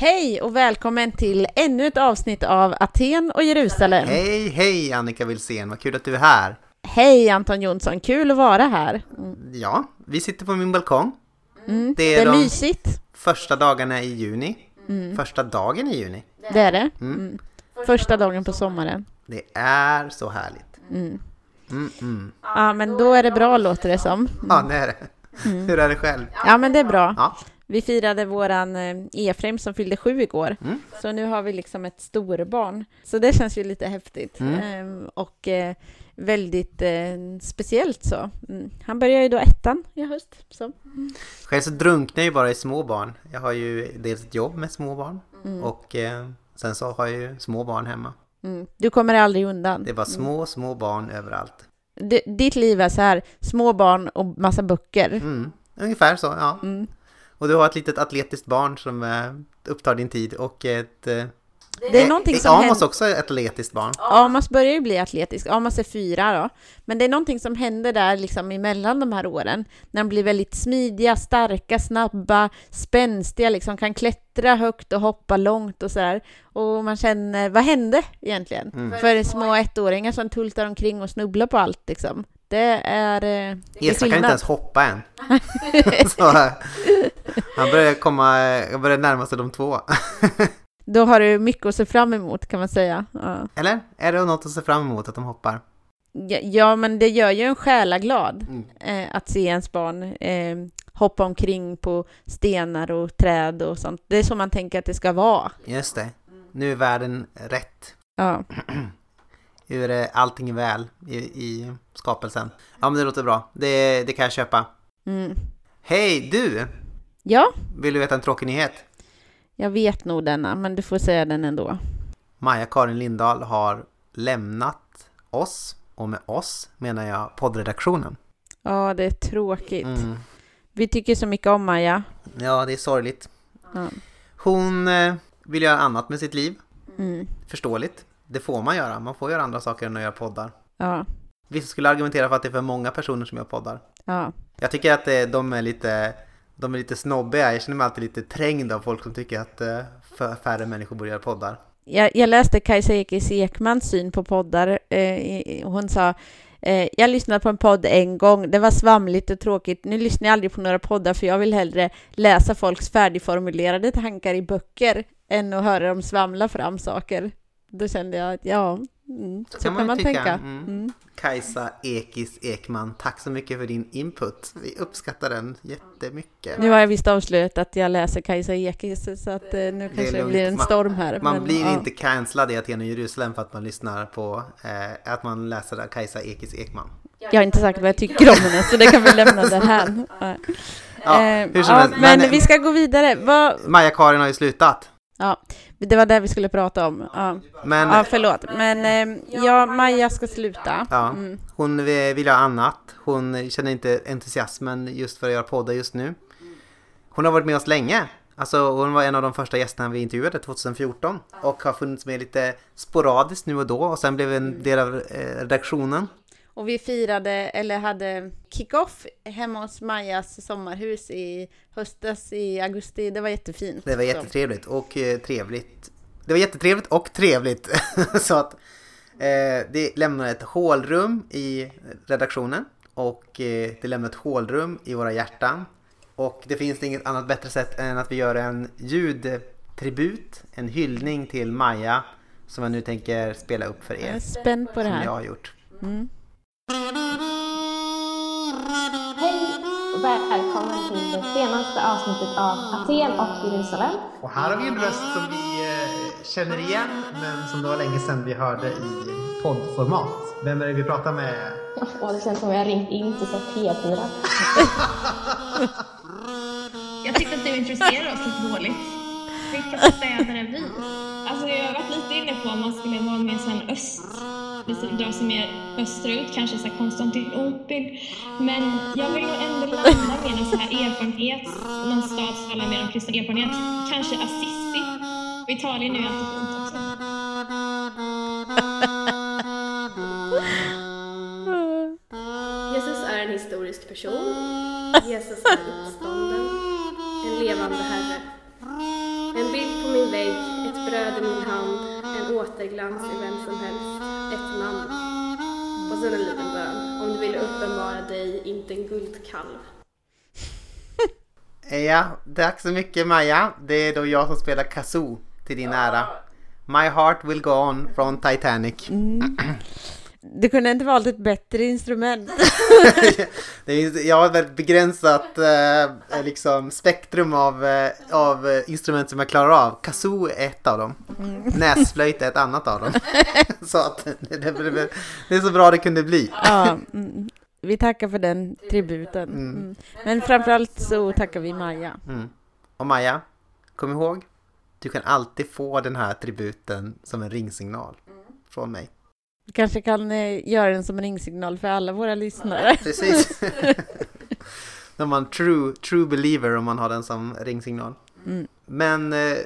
Hej och välkommen till ännu ett avsnitt av Aten och Jerusalem. Hej, hej Annika Wilsén, vad kul att du är här. Hej Anton Jonsson, kul att vara här. Mm. Ja, vi sitter på min balkong. Mm. Det är Det är de- mysigt. Första dagarna i juni. Första dagen i juni. Det är det. Mm. Första dagen på sommaren. Det är så härligt. Mm. Mm, mm. Ja, men då är det bra låter det som. Ja, det är det. Hur är det själv? Ja, men det är bra. Ja, Vi firade våran eh, Efraim som fyllde sju igår. Mm. Så nu har vi liksom ett storbarn. Så det känns ju lite häftigt. Mm. Ehm, och eh, väldigt eh, speciellt så. Mm. Han börjar ju då ettan i höst. Så. själv så drunknar jag ju bara i små barn. Jag har ju dels ett jobb med små barn Mm. och sen så har jag ju små barn hemma. Mm. Du kommer aldrig undan. Det är bara små, små barn överallt. D- ditt liv är så här, små barn och massa böcker. Mm. Ungefär så, ja. Mm. Och du har ett litet atletiskt barn som eh, upptar din tid och ett... Eh, Det är någonting som Amos händer. också ett atletiskt barn. Amos börjar ju bli atletisk. Amos är fyra då. Men det är någonting som händer där liksom emellan de här åren. När de blir väldigt smidiga, starka, snabba, spänstiga, liksom kan klättra högt och hoppa långt och så här. Och man känner, vad hände egentligen? Mm. För små ettåringar som tultar omkring och snubblar på allt liksom. Det är, eh, Esa kan inte ens hoppa än. så, eh, han börjar komma, jag börjar närma sig de två. Då har du mycket att se fram emot kan man säga. Ja. Eller? Är det något att se fram emot att de hoppar? Ja, Ja, men det gör ju en själaglad Mm. eh, att se ens barn eh, hoppa omkring på stenar och träd och sånt. Det är så man tänker att det ska vara. Just det. Nu är världen rätt. Ja, Nu är allting väl i, i skapelsen. Ja men det låter bra. Det, det kan jag köpa. mm. Hej du! ja Vill du veta en tråkig nyhet? jag vet nog denna, men du får säga den ändå. Maja-Karin Lindahl har lämnat oss. Och med oss menar jag poddredaktionen. Ja, det är tråkigt. Mm. Vi tycker så mycket om Maja. Ja, det är sorgligt. Ja. Hon eh, vill göra annat med sitt liv. Mm. Förståeligt. Det får man göra. Man får göra andra saker än att göra poddar. Ja, Vissa skulle argumentera för att det är för många personer som gör poddar. ja. Jag tycker att eh, de är lite, de är lite snobbiga. Jag känner mig alltid lite trängd av folk som tycker att eh, färre människor borde göra poddar. Jag, jag läste Kajsa Ekis Ekmans syn på poddar. Eh, hon sa jag lyssnade på en podd en gång, det var svamligt och tråkigt. Nu lyssnar jag aldrig på några poddar för jag vill hellre läsa folks färdigformulerade tankar i böcker än att höra dem svamla fram saker. Då kände jag att ja, mm, så, kan man, tycka. tänka. Mm. Mm. Kajsa Ekis Ekman, tack så mycket för din input. Vi uppskattar den jättemycket. Nu har jag visst avslöjat att jag läser Kajsa Ekis så att eh, nu kanske det, blir en Man- storm här. Man men, blir ja. inte cancellad i Aten och Jerusalem för att man lyssnar på eh, att man läser Kajsa Ekis Ekman. Jag har inte sagt vad jag tycker om henne så det kan vi lämna därhän. Ja. Eh, ja, men, men- vi ska gå vidare. Vad, Maja-Karin har ju slutat. Ja, det var det vi skulle prata om. Ja, Men ja förlåt. Men eh, ja, Maja ska sluta. Ja, Mm. hon vill ha annat. Hon känner inte entusiasmen just för att göra poddar just nu. Hon har varit med oss länge. Alltså hon var en av de första gästerna vi intervjuade 2014 och har funnits med lite sporadiskt nu och då och sen blev en del av eh, redaktionen. Och vi firade, eller hade kick-off hemma hos Majas sommarhus i höstas i augusti. Det var jättefint. Det var jättetrevligt och eh, trevligt. Det var jättetrevligt och trevligt. Så att eh, det lämnar ett hålrum i redaktionen och eh, det lämnar ett hålrum i våra hjärtan. Och det finns inget annat bättre sätt än att vi gör en ljudtribut, en hyllning till Maja som jag nu tänker spela upp för Jag är er. spänd på det Som jag här. har gjort. Mm. Hej och välkommen till det senaste avsnittet av Aten och Jerusalem. Och här har vi en röst som vi eh, känner igen men som det var länge sedan vi hörde i poddformat. Vem är det vi pratar med? Åh, det känns som jag har ringt in till så här P4. Jag tyckte att du introducerade oss lite dåligt. Vilka städer är vi? Alltså jag har varit lite inne på om man skulle vara mer sån öst, lite dra sig mer österut, kanske så här Konstantinopel. Men jag vill nog ändå landa med någon så här erfarenhet, någon stad som talar mer om kristen erfarenhet. Kanske Assisi. Och Italien är ju alltid fint också. Jesus är en historisk person. Jesus är uppstånden. En levande Herre. En bild på min vägg, ett bröd i min hand, en återglans i vem som helst, ett namn. Och sen en liten bön, om du ville uppenbara dig, inte en guldkalv. Ja, tack så mycket Maja. Det är då jag som spelar Kazoo till din ära. My heart will go on från Titanic. Du kunde inte valt ett bättre instrument. det är, jag har ett väldigt begränsat eh, liksom spektrum av, eh, av eh, instrument som jag klarar av. Kazoo är ett av dem. Näsflöjt är ett annat av dem. så att det, det, det är så bra det kunde bli. ja, mm. Vi tackar för den tributen. Mm. Men framförallt så tackar vi Maja. Mm. Och Maja, kom ihåg, du kan alltid få den här tributen som en ringsignal från mig. Kanske kan eh, göra den som en ringsignal för alla våra lyssnare. Precis. När man true, true believer om man har den som ringsignal. Mm. Men eh,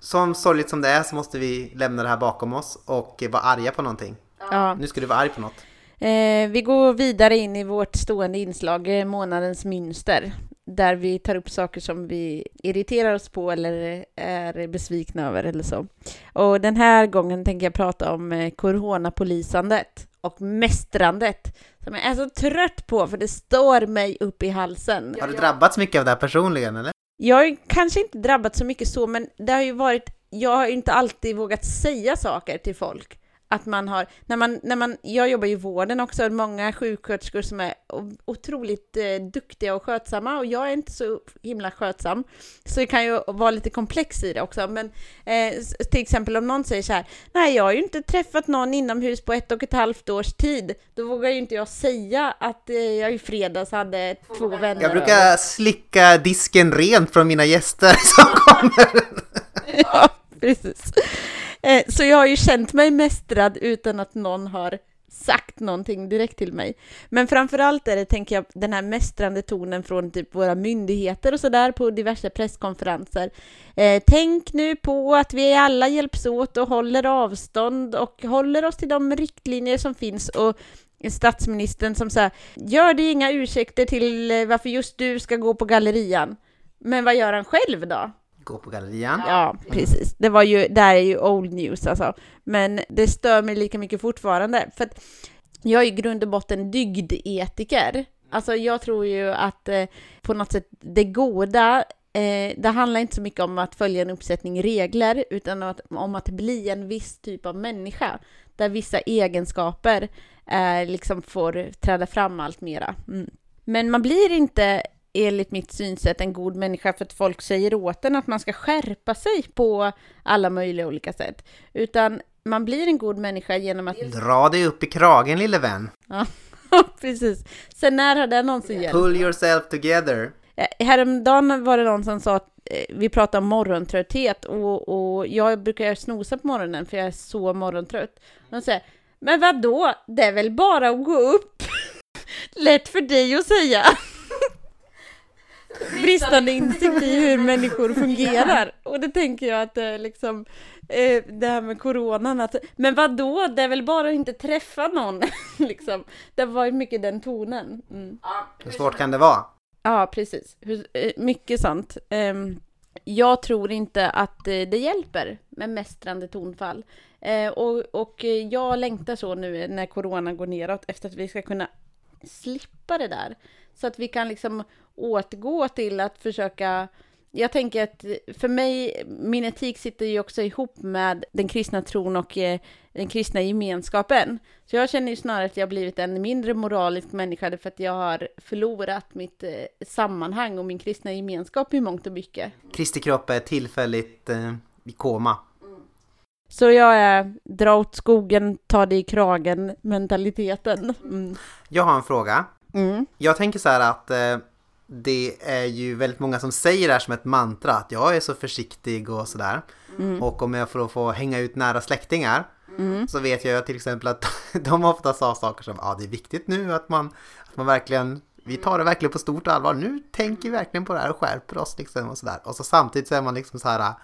som sorgligt som det är så måste vi lämna det här bakom oss och vara arga på någonting. Ja. Nu ska du vara arg på något. Eh, vi går vidare in i vårt stående inslag, eh, månadens mönster, där vi tar upp saker som vi irriterar oss på eller är besvikna över eller så. Och den här gången tänker jag prata om eh, coronapolisandet och mästrandet som jag är så trött på för det står mig upp i halsen. Har du drabbats mycket av det här personligen eller? Jag har kanske inte drabbats så mycket så, men det har ju varit, jag har inte alltid vågat säga saker till folk att man har, när man, när man, jag jobbar ju i vården också, många sjuksköterskor som är otroligt eh, duktiga och skötsamma och jag är inte så himla skötsam. Så det kan ju vara lite komplex i det också, men eh, till exempel om någon säger så här, nej jag har ju inte träffat någon inomhus på ett och ett halvt års tid, då vågar ju inte jag säga att eh, jag i fredags hade två vänner. Jag brukar slicka disken rent från mina gäster som kommer. ja, precis. Eh, så jag har ju känt mig mästrad utan att någon har sagt någonting direkt till mig. Men framförallt är det, tänker jag, den här mästrande tonen från typ våra myndigheter och sådär på diverse presskonferenser. Eh, tänk nu på att vi alla hjälps åt och håller avstånd och håller oss till de riktlinjer som finns och statsministern som säger gör det inga ursäkter till eh, varför just du ska gå på gallerian. Men vad gör han själv då? Gå på gallerian. Ja, precis. Det var ju, där är ju old news alltså. Men det stör mig lika mycket fortfarande. För att jag är i grund och botten dygdetiker. Alltså jag tror ju att eh, på något sätt det goda eh, det handlar inte så mycket om att följa en uppsättning regler, utan att, om att bli en viss typ av människa, där vissa egenskaper eh, liksom får träda fram allt mera. Mm. Men man blir inte enligt mitt synsätt en god människa för att folk säger åt en att man ska skärpa sig på alla möjliga olika sätt. Utan man blir en god människa genom att... Dra dig upp i kragen lille vän. Ja, precis. Sen när har det någonsin hjälpt? Pull yourself together. Häromdagen var det någon som sa att eh, vi pratar om morgontrötthet och, och jag brukar snosa på morgonen för jag är så morgontrött. De säger, men vad då? Det är väl bara att gå upp? Lätt för dig att säga bristande insikt i hur människor fungerar. Och det tänker jag att det är liksom eh, det här med coronan att, men vad då? det är väl bara att inte träffa någon liksom. Det var ju mycket den tonen. Mm. Hur svårt kan det vara? Ja, precis. Eh, mycket sant. Ehm, jag tror inte att eh, det hjälper med mästrande tonfall. Och, och jag längtar så nu när corona går neråt efter att vi ska kunna slippa det där. Så att vi kan liksom återgå till att försöka jag tänker att för mig, min etik sitter ju också ihop med den kristna tron och eh, den kristna gemenskapen. Så jag känner ju snarare att jag blivit en mindre moralisk människa för att jag har förlorat mitt eh, sammanhang och min kristna gemenskap i mångt och mycket. Kristi kropp är tillfälligt eh, i koma. Så jag är dra åt skogen, ta det i kragen mentaliteten. Mm. Jag har en fråga. Mm. Jag tänker så här att eh, det är ju väldigt många som säger det här som ett mantra, att jag är så försiktig och sådär. Mm. Och om jag får, få hänga ut nära släktingar mm. så vet jag till exempel att de ofta sa saker som, ja det är viktigt nu att man, att man verkligen vi tar det verkligen på stort allvar. Nu tänker vi verkligen på det här och skärper oss liksom och sådär. Och så samtidigt så är man liksom så här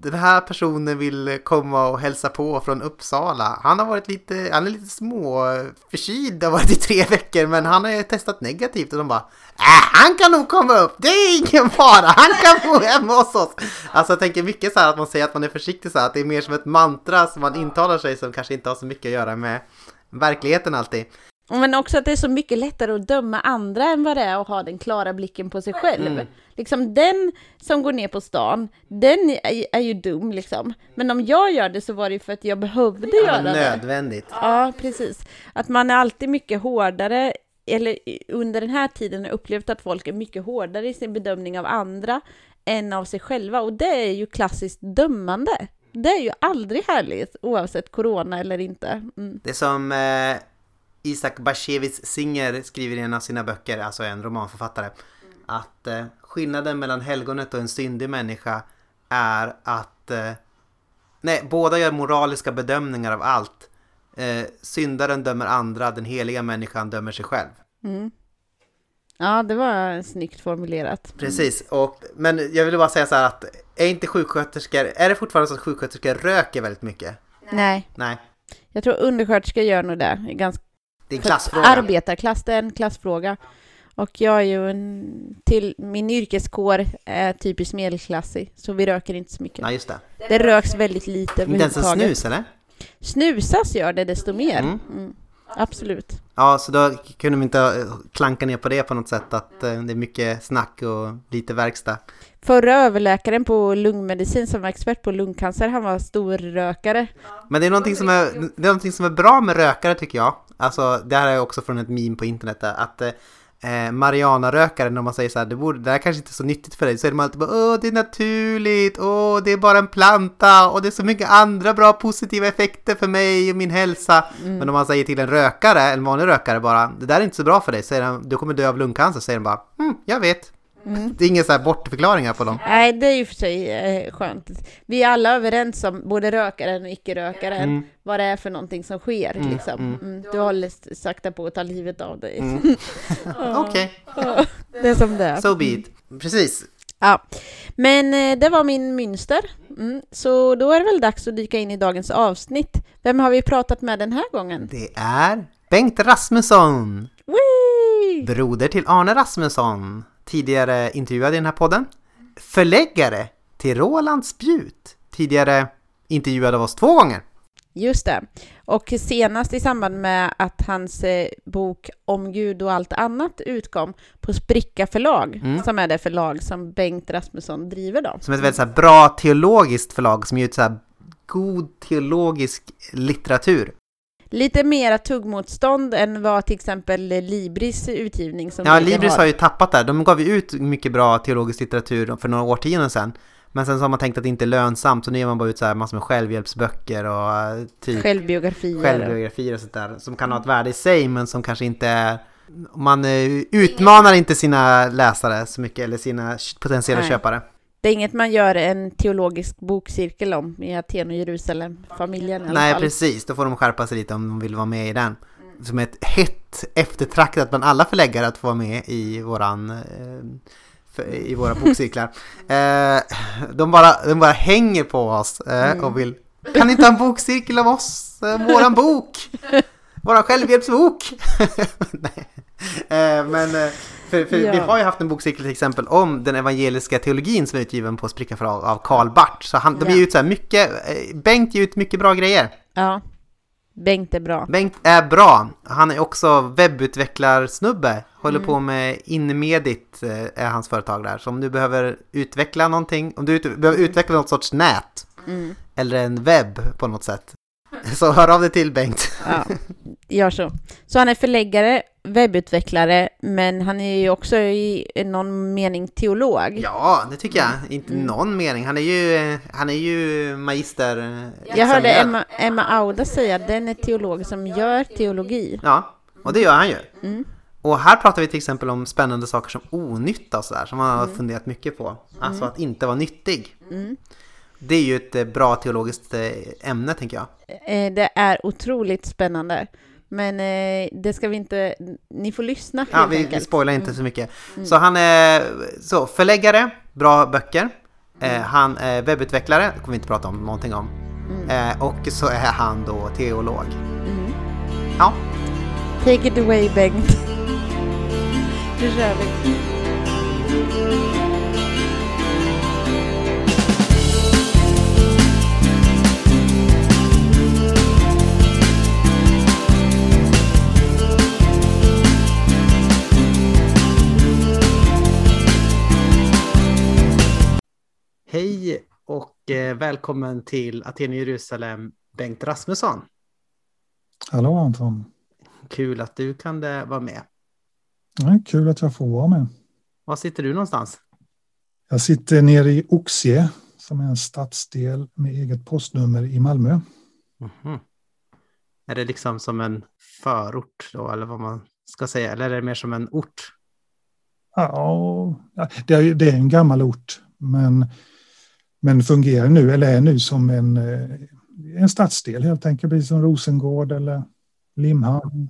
den här personen vill komma och hälsa på från Uppsala. Han har varit lite, han är lite små förkyld, det har varit i tre veckor, men han har ju testat negativt och de bara äh, han kan nog komma upp, det är ingen fara, han kan bo hemma hos oss. Alltså jag tänker mycket så här att man säger att man är försiktig så här, att det är mer som ett mantra som man intalar sig som kanske inte har så mycket att göra med verkligheten alltid. Men också att det är så mycket lättare att döma andra än vad det är att ha den klara blicken på sig själv. Mm. Liksom den som går ner på stan, den är, är ju dum liksom. Men om jag gör det så var det ju för att jag behövde göra det. Nödvändigt. Ja, precis. Att man är alltid mycket hårdare, eller under den här tiden har jag upplevt att folk är mycket hårdare i sin bedömning av andra än av sig själva. Och det är ju klassiskt dömande. Det är ju aldrig härligt, oavsett corona eller inte. Mm. Det som eh, Isak Bashevis Singer skriver i en av sina böcker, alltså en romanförfattare, att eh, skillnaden mellan helgonet och en syndig människa är att eh, nej, båda gör moraliska bedömningar av allt. Eh, syndaren dömer andra, den heliga människan dömer sig själv. Mm. Ja, det var snyggt formulerat. Precis, och, men jag ville bara säga så här att är inte sjuksköterskor, är det fortfarande så att sjuksköterskor röker väldigt mycket? Nej, Nej, jag tror undersköterskor gör nog det. Ganska det är en klassfråga. Arbetarklass, det är en klassfråga. Och jag är ju en, till, min yrkeskår är typiskt medelklassig, så vi röker inte så mycket. Ja, just det. Det röks väldigt lite Inte ens en snus eller? Snusas gör det desto mer. Mm. Mm. Absolut. Ja, så då kunde vi inte eh, klanka ner på det på något sätt, att eh, det är mycket snack och lite verkstad. Förra överläkaren på lungmedicin som var expert på lungcancer, han var storrökare. Men det är någonting som är, det är, någonting som är bra med rökare tycker jag. Alltså, det här är också från ett meme på internet där, att eh, Mariana-rökare, när man säger så här, det, borde, det här kanske inte är så nyttigt för dig, så är de alltid bara åh, det är naturligt, åh, det är bara en planta, och det är så mycket andra bra positiva effekter för mig och min hälsa. Men om man säger till en rökare, en vanlig rökare bara, det där är inte så bra för dig, säger de, du kommer dö av lungcancer, säger de bara, mm, jag vet. Det är inga så här bortförklaringar på dem. Nej, det är ju för sig eh, skönt. Vi är alla överens om, både rökaren och icke-rökaren, Mm. vad det är för någonting som sker. liksom. Mm, du håller sakta på att ta livet av dig. Mm. Okej, Det är som det är. so be it. Precis. Ja, men eh, det var min mönster. Mm, så då är det väl dags att dyka in i dagens avsnitt. Vem har vi pratat med den här gången? Det är Bengt Rasmusson, Whee! broder till Arne Rasmusson, tidigare intervjuad i den här podden, förläggare till Roland Spjut, tidigare intervjuad av oss två gånger. Just det. Och senast i samband med att hans eh, bok Om Gud och allt annat utkom på Spricka förlag, Mm. som är det förlag som Bengt Rasmusson driver då. Som är ett väldigt så bra teologiskt förlag som ger ut så god teologisk litteratur. Lite mera tuggmotstånd än vad till exempel Libris utgivning som Ja, Libris har ju tappat där. De gav ju ut mycket bra teologisk litteratur för några årtionden sedan. Men sen så har man tänkt att det inte är lönsamt, så nu ger man bara ut så här massor med självhjälpsböcker och eh, typ självbiografier. självbiografier och sånt där. Som kan ha ett värde i sig, men som kanske inte är... Man eh, utmanar inte sina läsare så mycket, eller sina potentiella Nej. köpare. Det är inget man gör en teologisk bokcirkel om i Aten och Jerusalem, familjen i alla Nej, fall. precis. Då får de skärpa sig lite om de vill vara med i den. Som ett hett eftertraktat bland alla förläggare att få vara med i våran... Eh, I våra bokcirklar. Eh, de, bara, de bara hänger på oss eh, och vill... Kan ni inte ha en bokcirkel av oss? Eh, våran bok! Våran självhjälpsbok! Nej. Men... För, för Ja. vi har ju haft en bokcirkel till exempel om den evangeliska teologin som är utgiven på Spricka förlag av Karl Barth. Så han, de Ja. ger ut så här mycket, eh, Bengt ger ut mycket bra grejer. Ja. Bengt är bra. Bengt är bra. Han är också webbutvecklarsnubbe. Håller Mm. på med Inmedit eh, är hans företag där. Så om du behöver utveckla någonting, om du ut, behöver utveckla något sorts nät Mm. eller en webb på något sätt. Så hör av dig till Bengt. Ja, gör så. Så han är förläggare, webbutvecklare, men han är ju också i någon mening teolog. Ja, det tycker jag. Inte Mm. någon mening. Han är ju, han är ju magister. eh, Jag hörde. Emma, Emma Auda säga att den är teolog som gör teologi. Ja, och det gör han ju. Mm. Och här pratar vi till exempel om spännande saker som onytta och sådär, som man har Mm. funderat mycket på. Alltså att inte vara nyttig. Mm. Det är ju ett eh, bra teologiskt eh, ämne, tänker jag. Eh, Det är otroligt spännande. Men det ska vi inte... Ni får lyssna helt Ja, vi, vi enkelt. spoilar inte så mycket. Så han är så, förläggare, bra böcker. Eh, han är webbutvecklare, det kommer vi inte prata om någonting om. Mm. Och så är han då teolog. Mm. Ja, Take it away Bengt. Nu kör vi. Välkommen till Aten Jerusalem, Bengt Rasmusson. Hallå Anton. Kul att du kan eh, vara med. Ja, kul att jag får vara med. Var sitter du någonstans? Jag sitter nere i Oxie som är en stadsdel med eget postnummer i Malmö. Mhm. Är det liksom som en förort då, eller vad man ska säga, eller är det mer som en ort? Ja, det är, det är en gammal ort, men, men fungerar nu, eller är nu som en, eh, en stadsdel helt enkelt, precis som Rosengård eller Limhamn.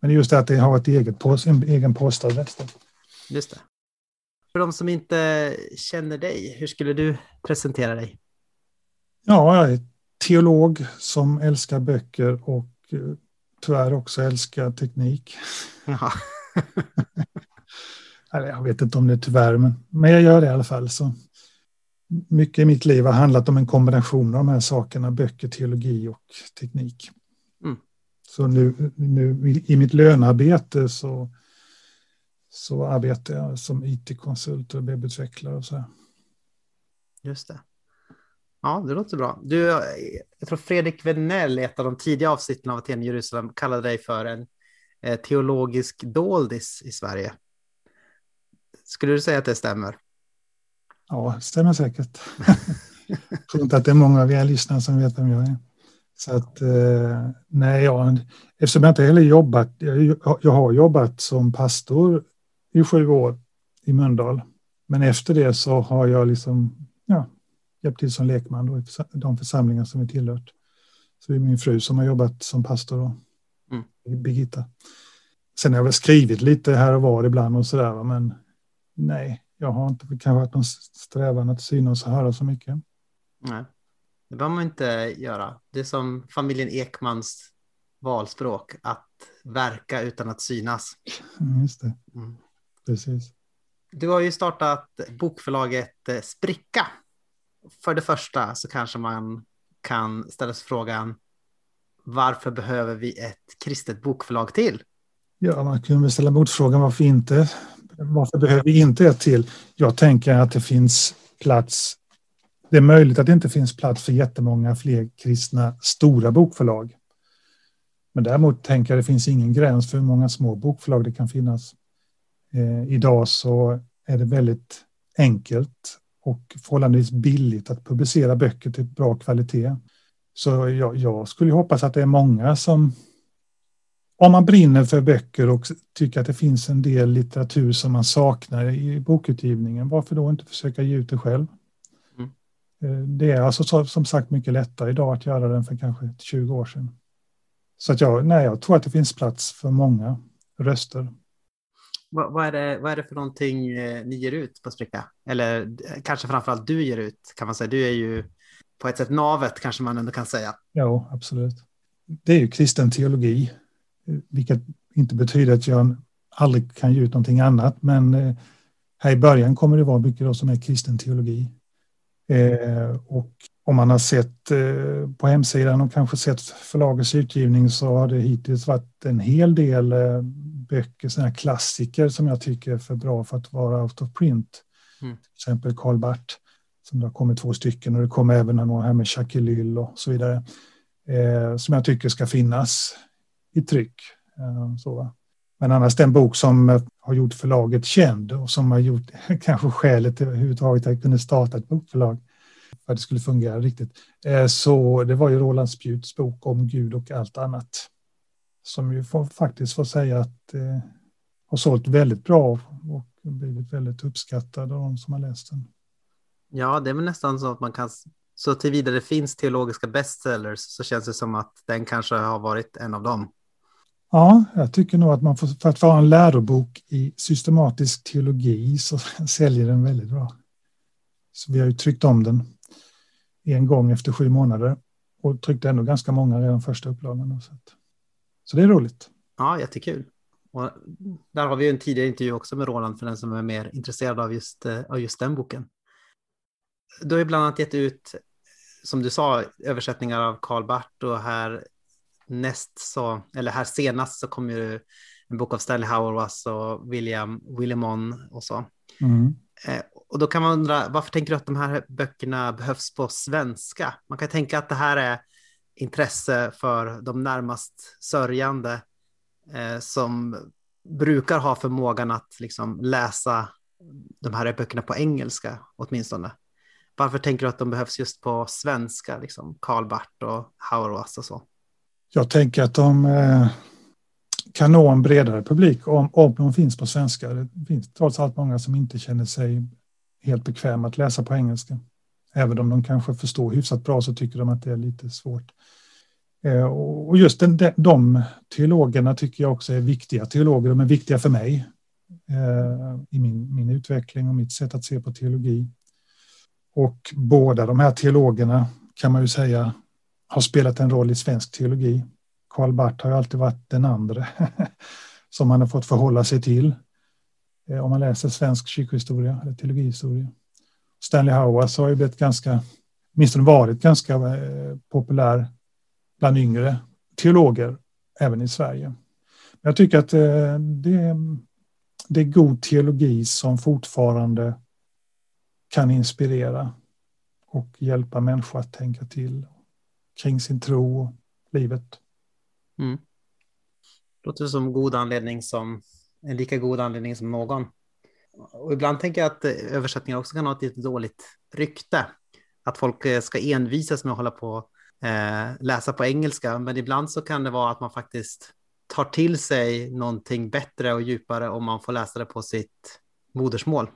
Men det är just det att det har ett eget post, en egen postadress. Just det. För de som inte känner dig, hur skulle du presentera dig? Ja, jag är teolog som älskar böcker och eh, tyvärr också älskar teknik. Eller jag vet inte om det är tyvärr, men, men jag gör det i alla fall. Så mycket i mitt liv har handlat om en kombination av de här sakerna, böcker, teologi och teknik. Mm. Så nu, nu i mitt lönearbete så, så arbetar jag som it-konsult och webbutvecklare och så här. Just det. Ja, det låter bra. Du, jag tror Fredrik Venell i ett av de tidiga avsnitten av Aten Jerusalem kallade dig för en eh, teologisk doldis i Sverige. Skulle du säga att det stämmer? Ja, det stämmer säkert. jag tror inte att det är många av er lyssnare som vet vem jag är. Så att, eh, nej, ja, eftersom jag inte heller jobbat, jag, jag har jobbat som pastor i sju år i Mölndal. Men efter det så har jag liksom, ja, hjälpt till som lekman då i de församlingar som vi tillhört. Så det är min fru som har jobbat som pastor då, Mm. Birgitta. Sen har jag väl skrivit lite här och var ibland och sådär, va, men nej, jag har inte kanske haft någon strävan att synas och höra så mycket. Nej, det behöver man inte göra. Det är som familjen Ekmans valspråk, att verka utan att synas. Mm, Just det, Mm. precis. Du har ju startat bokförlaget eh, Spricka. För det första så kanske man kan ställa sig frågan varför behöver vi ett kristet bokförlag till? Ja, man kunde väl ställa motfrågan varför inte? Varför behöver vi inte ett till? Jag tänker att det finns plats. Det är möjligt att det inte finns plats för jättemånga fler kristna stora bokförlag. Men däremot tänker jag att det finns ingen gräns för hur många små bokförlag det kan finnas. Eh, idag så är det väldigt enkelt och förhållandevis billigt att publicera böcker till bra kvalitet. Så jag, jag skulle hoppas att det är många som om man brinner för böcker och tycker att det finns en del litteratur som man saknar i bokutgivningen, varför då inte försöka ge ut det själv? Mm. Eh, Det är alltså så- som sagt mycket lättare idag att göra den för kanske 20 år sedan. Så att jag, nej, jag tror att det finns plats för många röster. Vad, vad, är, det, vad är det för någonting eh, ni ger ut på Spricka? Eller eh, kanske framförallt du ger ut, kan man säga. Du är ju på ett sätt navet, kanske man ändå kan säga. Ja, absolut. Det är ju kristen teologi, vilket inte betyder att jag aldrig kan ge ut någonting annat, men eh, här i början kommer det vara mycket då som är kristen teologi. Eh, och om man har sett eh, på hemsidan och kanske sett förlagets utgivning så har det hittills varit en hel del böcker, sådana här klassiker som jag tycker är för bra för att vara out of print. Mm. Till exempel Karl Barth, som det har kommit två stycken och det kommer även några här med Jacques och så vidare. Eh, som jag tycker ska finnas i tryck. Eh, så. Men annars den bok som eh, har gjort förlaget känd och som har gjort kanske skälet till överhuvudtaget att jag kunde starta ett bokförlag för att det skulle fungera riktigt. Eh, så det var ju Roland Spjuts bok om Gud och allt annat. Som ju får, faktiskt får säga att eh, har sålt väldigt bra och blivit väldigt uppskattad av de som har läst den. Ja, det är väl nästan så att man kan, så tillvida det finns teologiska bestsellers så känns det som att den kanske har varit en av dem. Ja, jag tycker nog att man får, för att vara en lärobok i systematisk teologi så säljer den väldigt bra. Så vi har ju tryckt om den en gång efter sju månader och tryckte ändå ganska många redan första upplagan. Så, så det är roligt. Ja, jättekul. Och där har vi en tidigare intervju också med Roland för den som är mer intresserad av just, eh, av just den boken. Du har ju bland annat gett ut, som du sa, översättningar av Karl Barth och här näst så, eller här senast så kom ju en bok av Stanley Hauerwas och William Willimon och så. Mm. Eh, och då kan man undra, varför tänker du att de här böckerna behövs på svenska? Man kan tänka att det här är intresse för de närmast sörjande eh, som brukar ha förmågan att liksom läsa de här böckerna på engelska åtminstone. Varför tänker du att de behövs just på svenska, liksom Karl Barth och Hauerwas och så? Jag tänker att de eh, kan nå en bredare publik om, om de finns på svenska. Det finns trots allt många som inte känner sig helt bekväma att läsa på engelska. Även om de kanske förstår hyfsat bra så tycker de att det är lite svårt. Eh, och just den, de teologerna tycker jag också är viktiga teologer. De är viktiga för mig eh, i min, min utveckling och mitt sätt att se på teologi. Och båda de här teologerna kan man ju säga har spelat en roll i svensk teologi. Karl Barth har ju alltid varit den andra som man har fått förhålla sig till. Eh, om man läser svensk kyrkohistoria eller teologihistoria. Stanley Howas har ju blivit ganska, åtminstone varit ganska eh, populär bland yngre teologer även i Sverige. Jag tycker att eh, det, det är god teologi som fortfarande kan inspirera och hjälpa människor att tänka till kring sin tro och livet. Mm. Låter som god anledning som en lika god anledning som någon. Och ibland tänker jag att eh, översättningar också kan ha ett lite dåligt rykte. Att folk eh, ska envisas med att hålla på eh, läsa på engelska, men ibland så kan det vara att man faktiskt tar till sig någonting bättre och djupare om man får läsa det på sitt modersmål.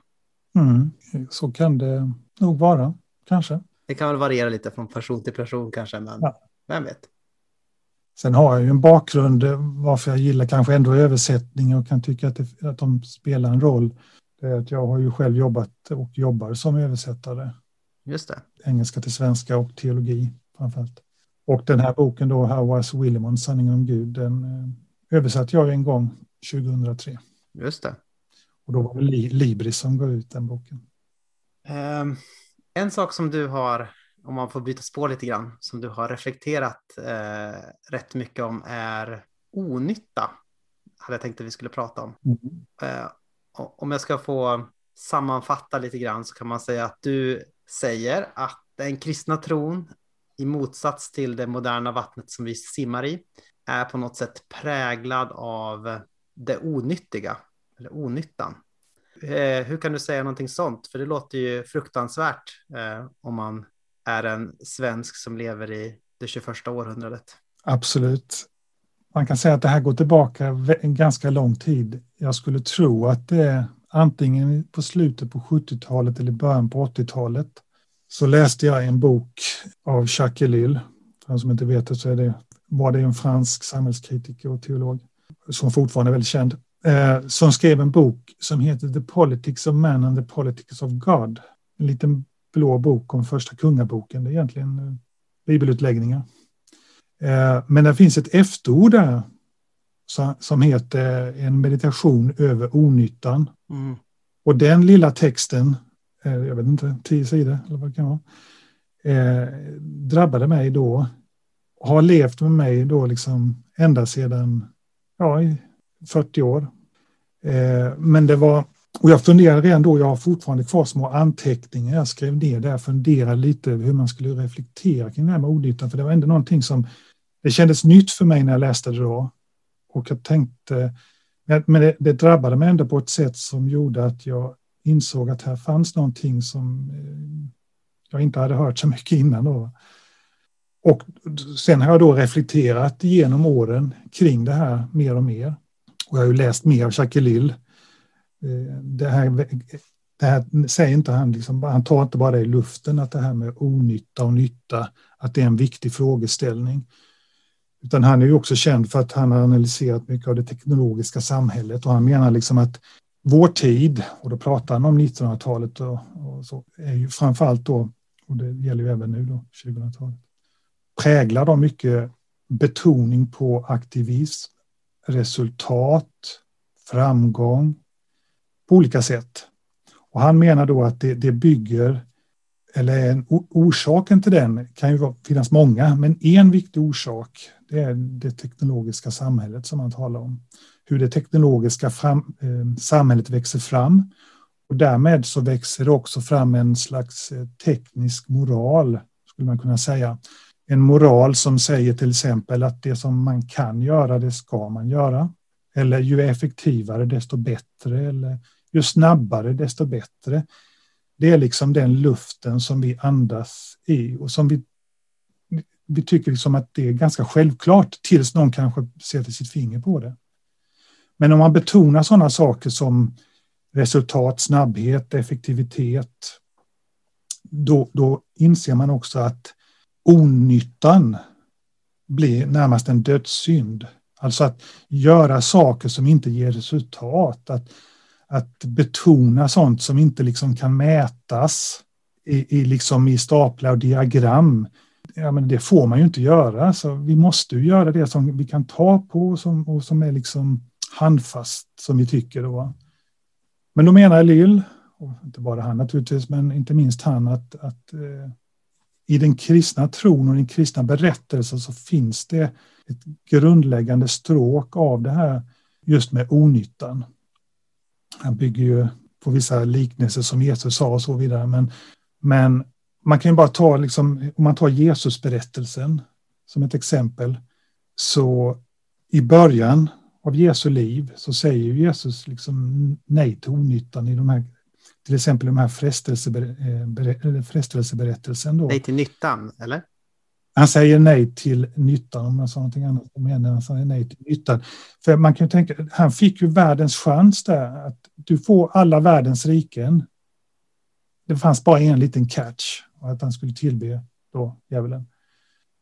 Mm, så kan det nog vara, kanske. Det kan väl variera lite från person till person kanske, men ja. vem vet. Sen har jag ju en bakgrund varför jag gillar kanske ändå översättning och kan tycka att, det, att de spelar en roll. Det är att jag har ju själv jobbat och jobbar som översättare. Just det. Engelska till svenska och teologi framförallt. Och den här boken då, How was Willimon, Sanningen om Gud, den eh, översatte jag en gång 2003. Just det. Och då var det Libris som gav ut den boken. Um, en sak som du har om man får byta spår lite grann, som du har reflekterat eh, rätt mycket om är onytta. Hade jag tänkt att vi skulle prata om. Mm. Eh, om jag ska få sammanfatta lite grann så kan man säga att du säger att den kristna tron i motsats till det moderna vattnet som vi simmar i är på något sätt präglad av det onyttiga, eller onyttan. Eh, hur kan du säga någonting sånt? För det låter ju fruktansvärt eh, om man är en svensk som lever i det 21 århundradet. Absolut. Man kan säga att det här går tillbaka en ganska lång tid. Jag skulle tro att det är antingen på slutet på 70-talet eller början på 80-talet så läste jag en bok av Jacques Ellul. För den som inte vet det så är det, var det en fransk samhällskritiker och teolog som fortfarande är väldigt känd. Eh, som skrev en bok som heter The Politics of Man and the Politics of God. En liten blå bok om första kungaboken. Det är egentligen eh, bibelutläggningar. Eh, men det finns ett efterord där som heter En meditation över onyttan. Mm. Och den lilla texten, eh, jag vet inte, tio sidor eller vad det kan vara, drabbade mig då. Har levt med mig då liksom ända sedan, ja, 40 år. Eh, men det var och jag funderade redan då, jag har fortfarande kvar små anteckningar, jag skrev ner där, funderade lite över hur man skulle reflektera kring det här med olyckan, för det var ändå någonting som, det kändes nytt för mig när jag läste det då. Och jag tänkte, men det, det drabbade mig ändå på ett sätt som gjorde att jag insåg att här fanns någonting som eh, jag inte hade hört så mycket innan då. Och sen har jag då reflekterat genom åren kring det här mer och mer. Och jag har ju läst mer av Jacqueline. Eh, det här, det här säger inte han, liksom, han tar inte bara det i luften, att det här med onytta och nytta, att det är en viktig frågeställning. Utan han är ju också känd för att han har analyserat mycket av det teknologiska samhället och han menar liksom att vår tid, och då pratar han om 1900-talet och, och, så, är ju framförallt då, och det gäller ju även nu då, 2000-talet, präglad av mycket betoning på aktivism, resultat, framgång på olika sätt. Och han menar då att det, det bygger, eller en, orsaken till den kan ju finnas många, men en viktig orsak det är det teknologiska samhället som han talar om. Hur det teknologiska fram, eh, samhället växer fram och därmed så växer det också fram en slags eh, teknisk moral, skulle man kunna säga. En moral som säger till exempel att det som man kan göra, det ska man göra. Eller ju effektivare, desto bättre. Eller ju snabbare, desto bättre. Det är liksom den luften som vi andas i och som vi, vi tycker liksom att det är ganska självklart tills någon kanske sätter sitt finger på det. Men om man betonar sådana saker som resultat, snabbhet, effektivitet, då, då inser man också att onyttan blir närmast en dödssynd. Alltså att göra saker som inte ger resultat. Att, att betona sånt som inte liksom kan mätas i, i, liksom i staplar och diagram. Ja, men det får man ju inte göra. Så vi måste ju göra det som vi kan ta på och som, och som är liksom handfast, som vi tycker. Då. Men då menar Lill, och inte bara han naturligtvis, men inte minst han, att, att eh, i den kristna tron och den kristna berättelsen så finns det ett grundläggande stråk av det här just med onyttan. Han bygger ju på vissa liknelser som Jesus sa och så vidare. Men, men man kan ju bara ta, liksom, om man tar Jesusberättelsen som ett exempel, så i början av Jesu liv så säger Jesus liksom nej till onyttan i de här till exempel de här eh, frestelseberättelsen. Då. Nej till nyttan, eller? Han säger nej till nyttan, om jag sa någonting annat. Men han säger nej till nyttan. För man kan tänka, han fick ju världens chans där. Att du får alla världens riken. Det fanns bara en liten catch. Och att han skulle tillbe då djävulen.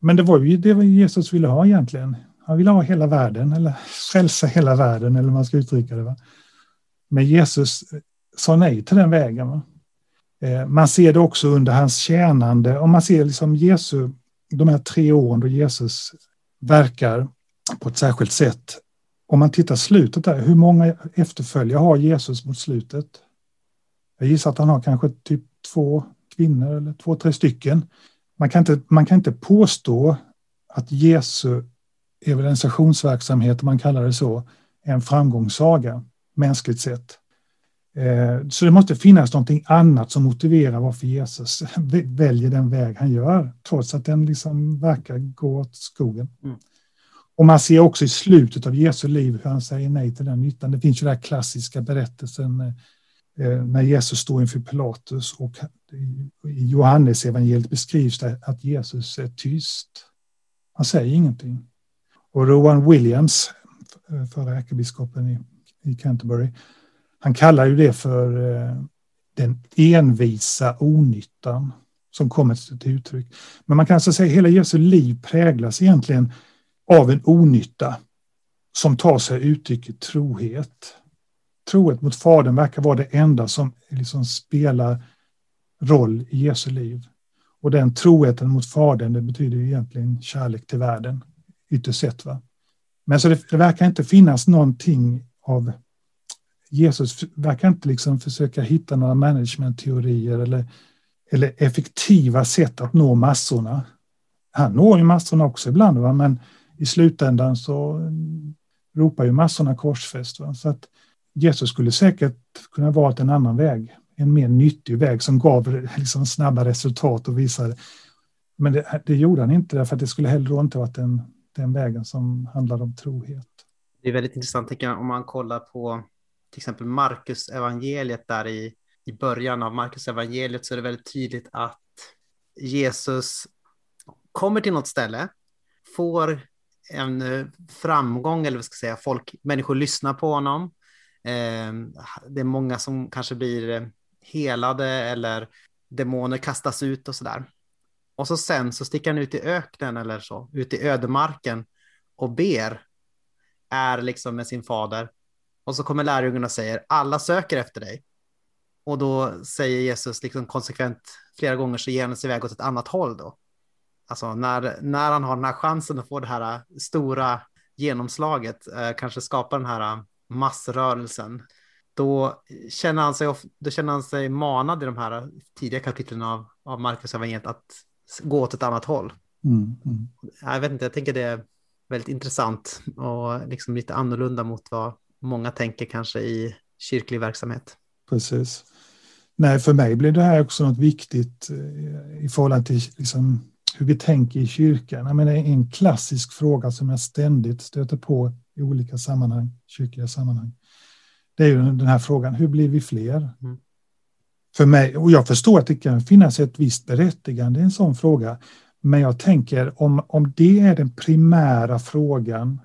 Men det var ju det Jesus ville ha egentligen. Han ville ha hela världen, eller frälsa hela världen, eller man ska uttrycka det. Va? Men Jesus sa nej till den vägen. Va? Eh, man ser det också under hans tjänande. Om man ser liksom Jesu, de här tre åren då Jesus verkar på ett särskilt sätt. Om man tittar slutet där, hur många efterföljare har Jesus mot slutet? Jag gissar att han har kanske typ två kvinnor eller två, tre stycken. Man kan inte, man kan inte påstå att Jesu evangelisationsverksamhet, om man kallar det så, är en framgångssaga mänskligt sett. Eh, så det måste finnas någonting annat som motiverar varför Jesus väljer den väg han gör, trots att den liksom verkar gå åt skogen. Mm. Och man ser också i slutet av Jesu liv hur han säger nej till den nyttan. Det finns ju den här klassiska berättelsen eh, när Jesus står inför Pilatus och i Johannes evangeliet beskrivs det att Jesus är tyst. Han säger ingenting. Och Rowan Williams, förra ärkebiskopen i Canterbury, han kallar ju det för eh, den envisa onyttan som kommer till uttryck. Men man kan alltså säga att hela Jesu liv präglas egentligen av en onytta som tar sig uttryck i trohet. Trohet mot Fadern verkar vara det enda som liksom spelar roll i Jesu liv. Och den troheten mot Fadern, det betyder egentligen kärlek till världen, ytterst sett. Va? Men så det, det verkar inte finnas någonting av Jesus verkar inte liksom försöka hitta några managementteorier eller, eller effektiva sätt att nå massorna. Han når ju massorna också ibland, va? men i slutändan så mm, ropar ju massorna korsfäst. Va? Så att Jesus skulle säkert kunna valt en annan väg, en mer nyttig väg som gav liksom snabba resultat och visade. Men det, det gjorde han inte, därför att det skulle heller inte varit den, den vägen som handlade om trohet. Det är väldigt intressant, tycker jag, om man kollar på till exempel Marcus evangeliet där i, i början av Marcus evangeliet så är det väldigt tydligt att Jesus kommer till något ställe, får en eh, framgång, eller vad ska jag säga, folk, människor lyssnar på honom. Ehm, det är många som kanske blir eh, helade eller demoner kastas ut och sådär. Och så sen så sticker han ut i öknen eller så, ut i ödemarken och ber, är liksom med sin fader och så kommer lärjungarna och säger alla söker efter dig. Och då säger Jesus liksom konsekvent flera gånger så ger han sig iväg åt ett annat håll då. Alltså när, när han har den här chansen att få det här stora genomslaget, eh, kanske skapa den här massrörelsen, då känner han sig, då känner han sig manad i de här tidiga kapitlen av, av Marcus evangeliet att gå åt ett annat håll. Mm, mm. Jag vet inte, jag tänker det är väldigt intressant och liksom lite annorlunda mot vad många tänker kanske i kyrklig verksamhet. Precis. Nej, för mig blir det här också något viktigt eh, i förhållande till liksom hur vi tänker i kyrkan. Jag menar, en klassisk fråga som jag ständigt stöter på i olika sammanhang, kyrkliga sammanhang. Det är ju den här frågan, hur blir vi fler? Mm. För mig, och jag förstår att det kan finnas ett visst berättigande i en sån fråga, men jag tänker om, om det är den primära frågan,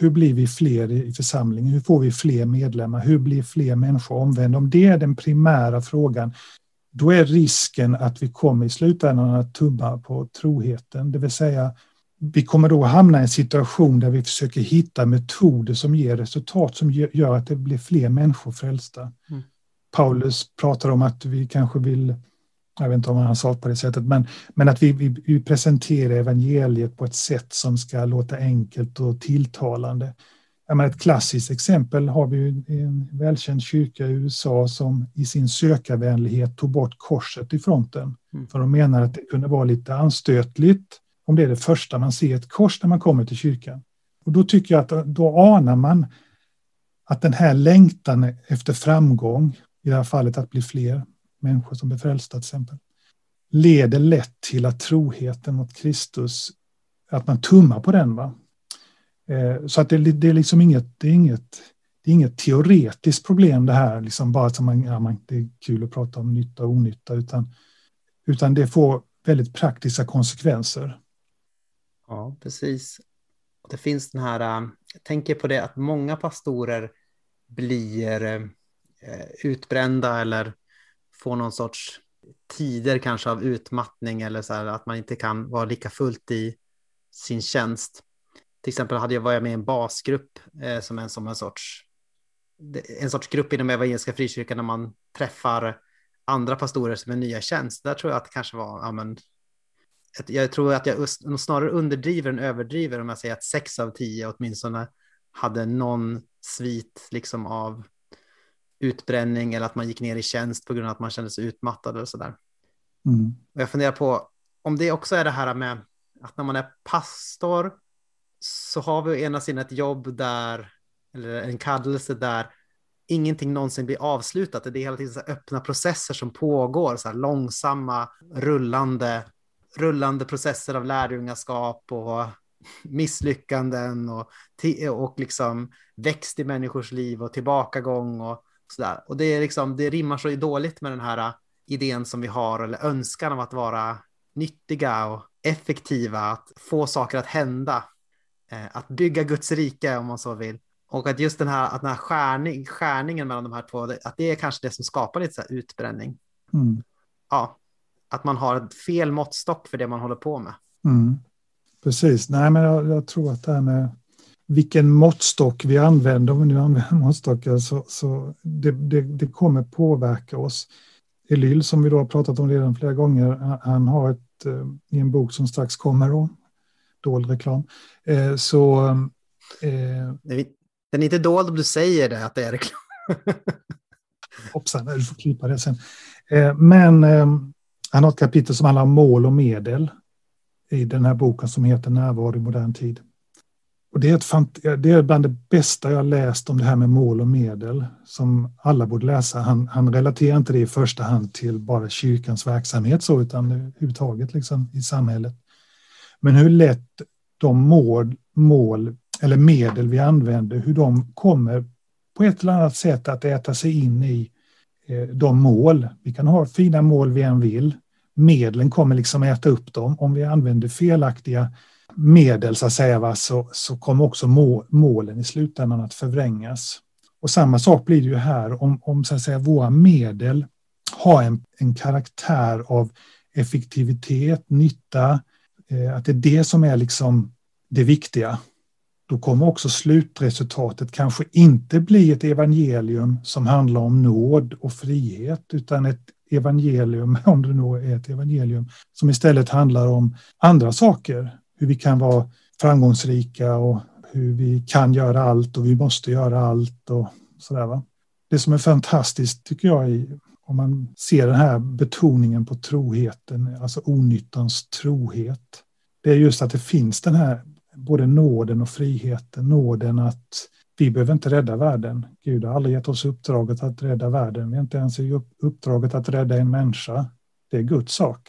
hur blir vi fler i församlingen? Hur får vi fler medlemmar? Hur blir fler människor omvända? Om det är den primära frågan, då är risken att vi kommer i slutändan att tumma på troheten. Det vill säga, vi kommer då hamna i en situation där vi försöker hitta metoder som ger resultat som gör att det blir fler människor frälsta. Mm. Paulus pratar om att vi kanske vill, jag vet inte om han sa på det sättet, men, men att vi, vi, vi presenterar evangeliet på ett sätt som ska låta enkelt och tilltalande. Ja, ett klassiskt exempel har vi en välkänd kyrka i USA som i sin sökarvänlighet tog bort korset i fronten. Mm. För de menar att det kunde vara lite anstötligt om det är det första man ser, ett kors när man kommer till kyrkan. Och då tycker jag att då anar man att den här längtan efter framgång, i det här fallet att bli fler människor som blir frälsta till exempel, leder lätt till att troheten mot Kristus, att man tummar på den. Va? Eh, så att det, det, är liksom inget, det är inget, det är inget teoretiskt problem det här, liksom bara som man, ja, man, det är kul att prata om nytta och onytta, utan, utan det får väldigt praktiska konsekvenser. Ja, precis. Det finns den här, eh, jag tänker på det att många pastorer blir eh, utbrända eller får någon sorts tider kanske av utmattning eller så här att man inte kan vara lika fullt i sin tjänst. Till exempel hade jag varit med i en basgrupp eh, som en som en sorts en sorts grupp inom Evangeliska Frikyrkan när man träffar andra pastorer som är nya tjänst. Där tror jag att det kanske var ja, men, jag tror att jag snarare underdriver än överdriver om jag säger att sex av tio åtminstone hade någon svit liksom av utbränning eller att man gick ner i tjänst på grund av att man kände sig utmattad eller sådär. Mm. Och jag funderar på om det också är det här med att när man är pastor så har vi å ena sidan ett jobb där, eller en kallelse där ingenting någonsin blir avslutat. Det är hela tiden så öppna processer som pågår, så här långsamma, rullande rullande processer av lärjungaskap och misslyckanden och, och liksom växt i människors liv och tillbakagång och sådär. Och det, är liksom, det rimmar så dåligt med den här äh, idén som vi har eller önskan av att vara nyttiga och effektiva, att få saker att hända, eh, att bygga Guds rike om man så vill. Och att just den här, att den här skärning, skärningen mellan de här två, att det är kanske det som skapar lite så utbränning. Mm. Ja, att man har fel måttstock för det man håller på med. Mm. Precis, nej men jag, jag, tror att det här med vilken måttstock vi använder, om vi nu använder måttstockar, så, så det, det, det, kommer påverka oss. Elyl, som vi då har pratat om redan flera gånger, han har ett, eh, i en bok som strax kommer, då, dold reklam, eh, så... Eh, den är inte dold om du säger det, att det är reklam. Hoppsan, du får klippa det sen. Eh, men han har ett kapitel som handlar om mål och medel i den här boken som heter Närvaro i modern tid. Och det, är ett, det är bland det bästa jag läst om det här med mål och medel som alla borde läsa. Han, han relaterar inte det i första hand till bara kyrkans verksamhet så, utan överhuvudtaget liksom i samhället. Men hur lätt de mål, mål eller medel vi använder, hur de kommer på ett eller annat sätt att äta sig in i Eh, de mål. Vi kan ha fina mål vi än vill. Medlen kommer liksom äta upp dem. Om vi använder felaktiga medel så att säga, va, så, så kommer också målen i slutändan att förvrängas. Och samma sak blir det ju här om, om så att säga, våra medel har en, en karaktär av effektivitet, nytta, eh, att det är det som är liksom det viktiga. då kommer också slutresultatet kanske inte bli ett evangelium som handlar om nåd och frihet, utan ett evangelium, om det nu är ett evangelium, som istället handlar om andra saker. Hur vi kan vara framgångsrika och hur vi kan göra allt och vi måste göra allt och sådär. Va? Det som är fantastiskt tycker jag i, om man ser den här betoningen på troheten, alltså onyttans trohet, det är just att det finns den här både nåden och friheten. Nåden att vi behöver inte rädda världen. Gud har aldrig gett oss uppdraget att rädda världen. Vi har inte ens uppdraget att rädda en människa. Det är Guds sak.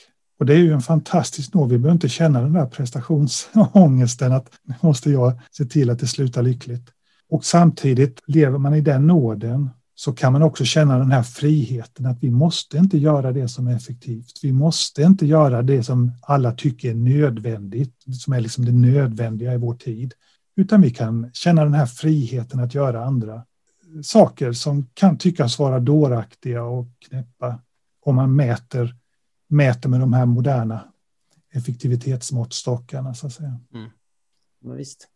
Och det är ju en fantastisk nåd. Vi behöver inte känna den där prestationsångesten att nu måste jag se till att det slutar lyckligt. Och samtidigt lever man i den nåden så kan man också känna den här friheten att vi måste inte göra det som är effektivt. Vi måste inte göra det som alla tycker är nödvändigt, som är liksom det nödvändiga i vår tid. Utan vi kan känna den här friheten att göra andra saker som kan tyckas vara dåraktiga och knäppa om man mäter, mäter med de här moderna effektivitetsmåttstockarna så att säga. Mm. Ja, visst.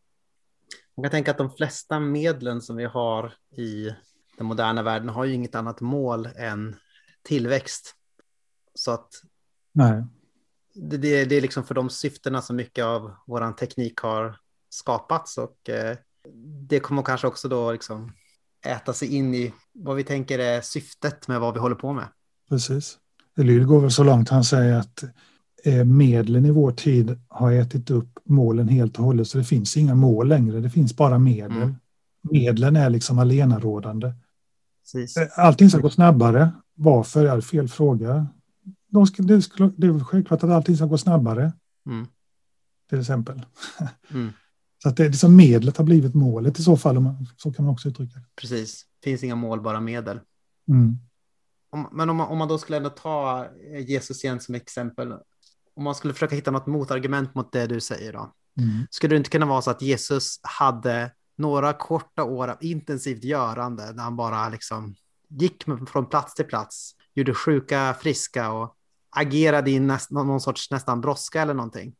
Man kan tänka att de flesta medlen som vi har i den moderna världen har ju inget annat mål än tillväxt. Så att Nej. Det, det, det är liksom för de syftena som mycket av vår teknik har skapats och eh, det kommer kanske också då liksom äta sig in i vad vi tänker är syftet med vad vi håller på med. Precis. Elyr går väl så långt han säger att eh, medlen i vår tid har ätit upp målen helt och hållet så det finns inga mål längre, det finns bara medel. Mm. Medlen är liksom allenarådande. Precis. Eh, allting ska gå snabbare. Varför? är det fel fråga. De ska, det, ska, det är självklart att allting ska gå snabbare. Mm. Till exempel. Mm. Så att det, liksom medlet har blivit målet i så fall. Man, så kan man också uttrycka det. Precis. Det finns inga mål, bara medel. Mm. Om, men om man, om man då skulle ändå ta Jesus igen som exempel. Om man skulle försöka hitta något motargument mot det du säger då. Mm. Skulle det inte kunna vara så att Jesus hade några korta år av intensivt görande när han bara liksom gick från plats till plats, gjorde sjuka friska och agerade i näst, någon sorts nästan brådska eller någonting.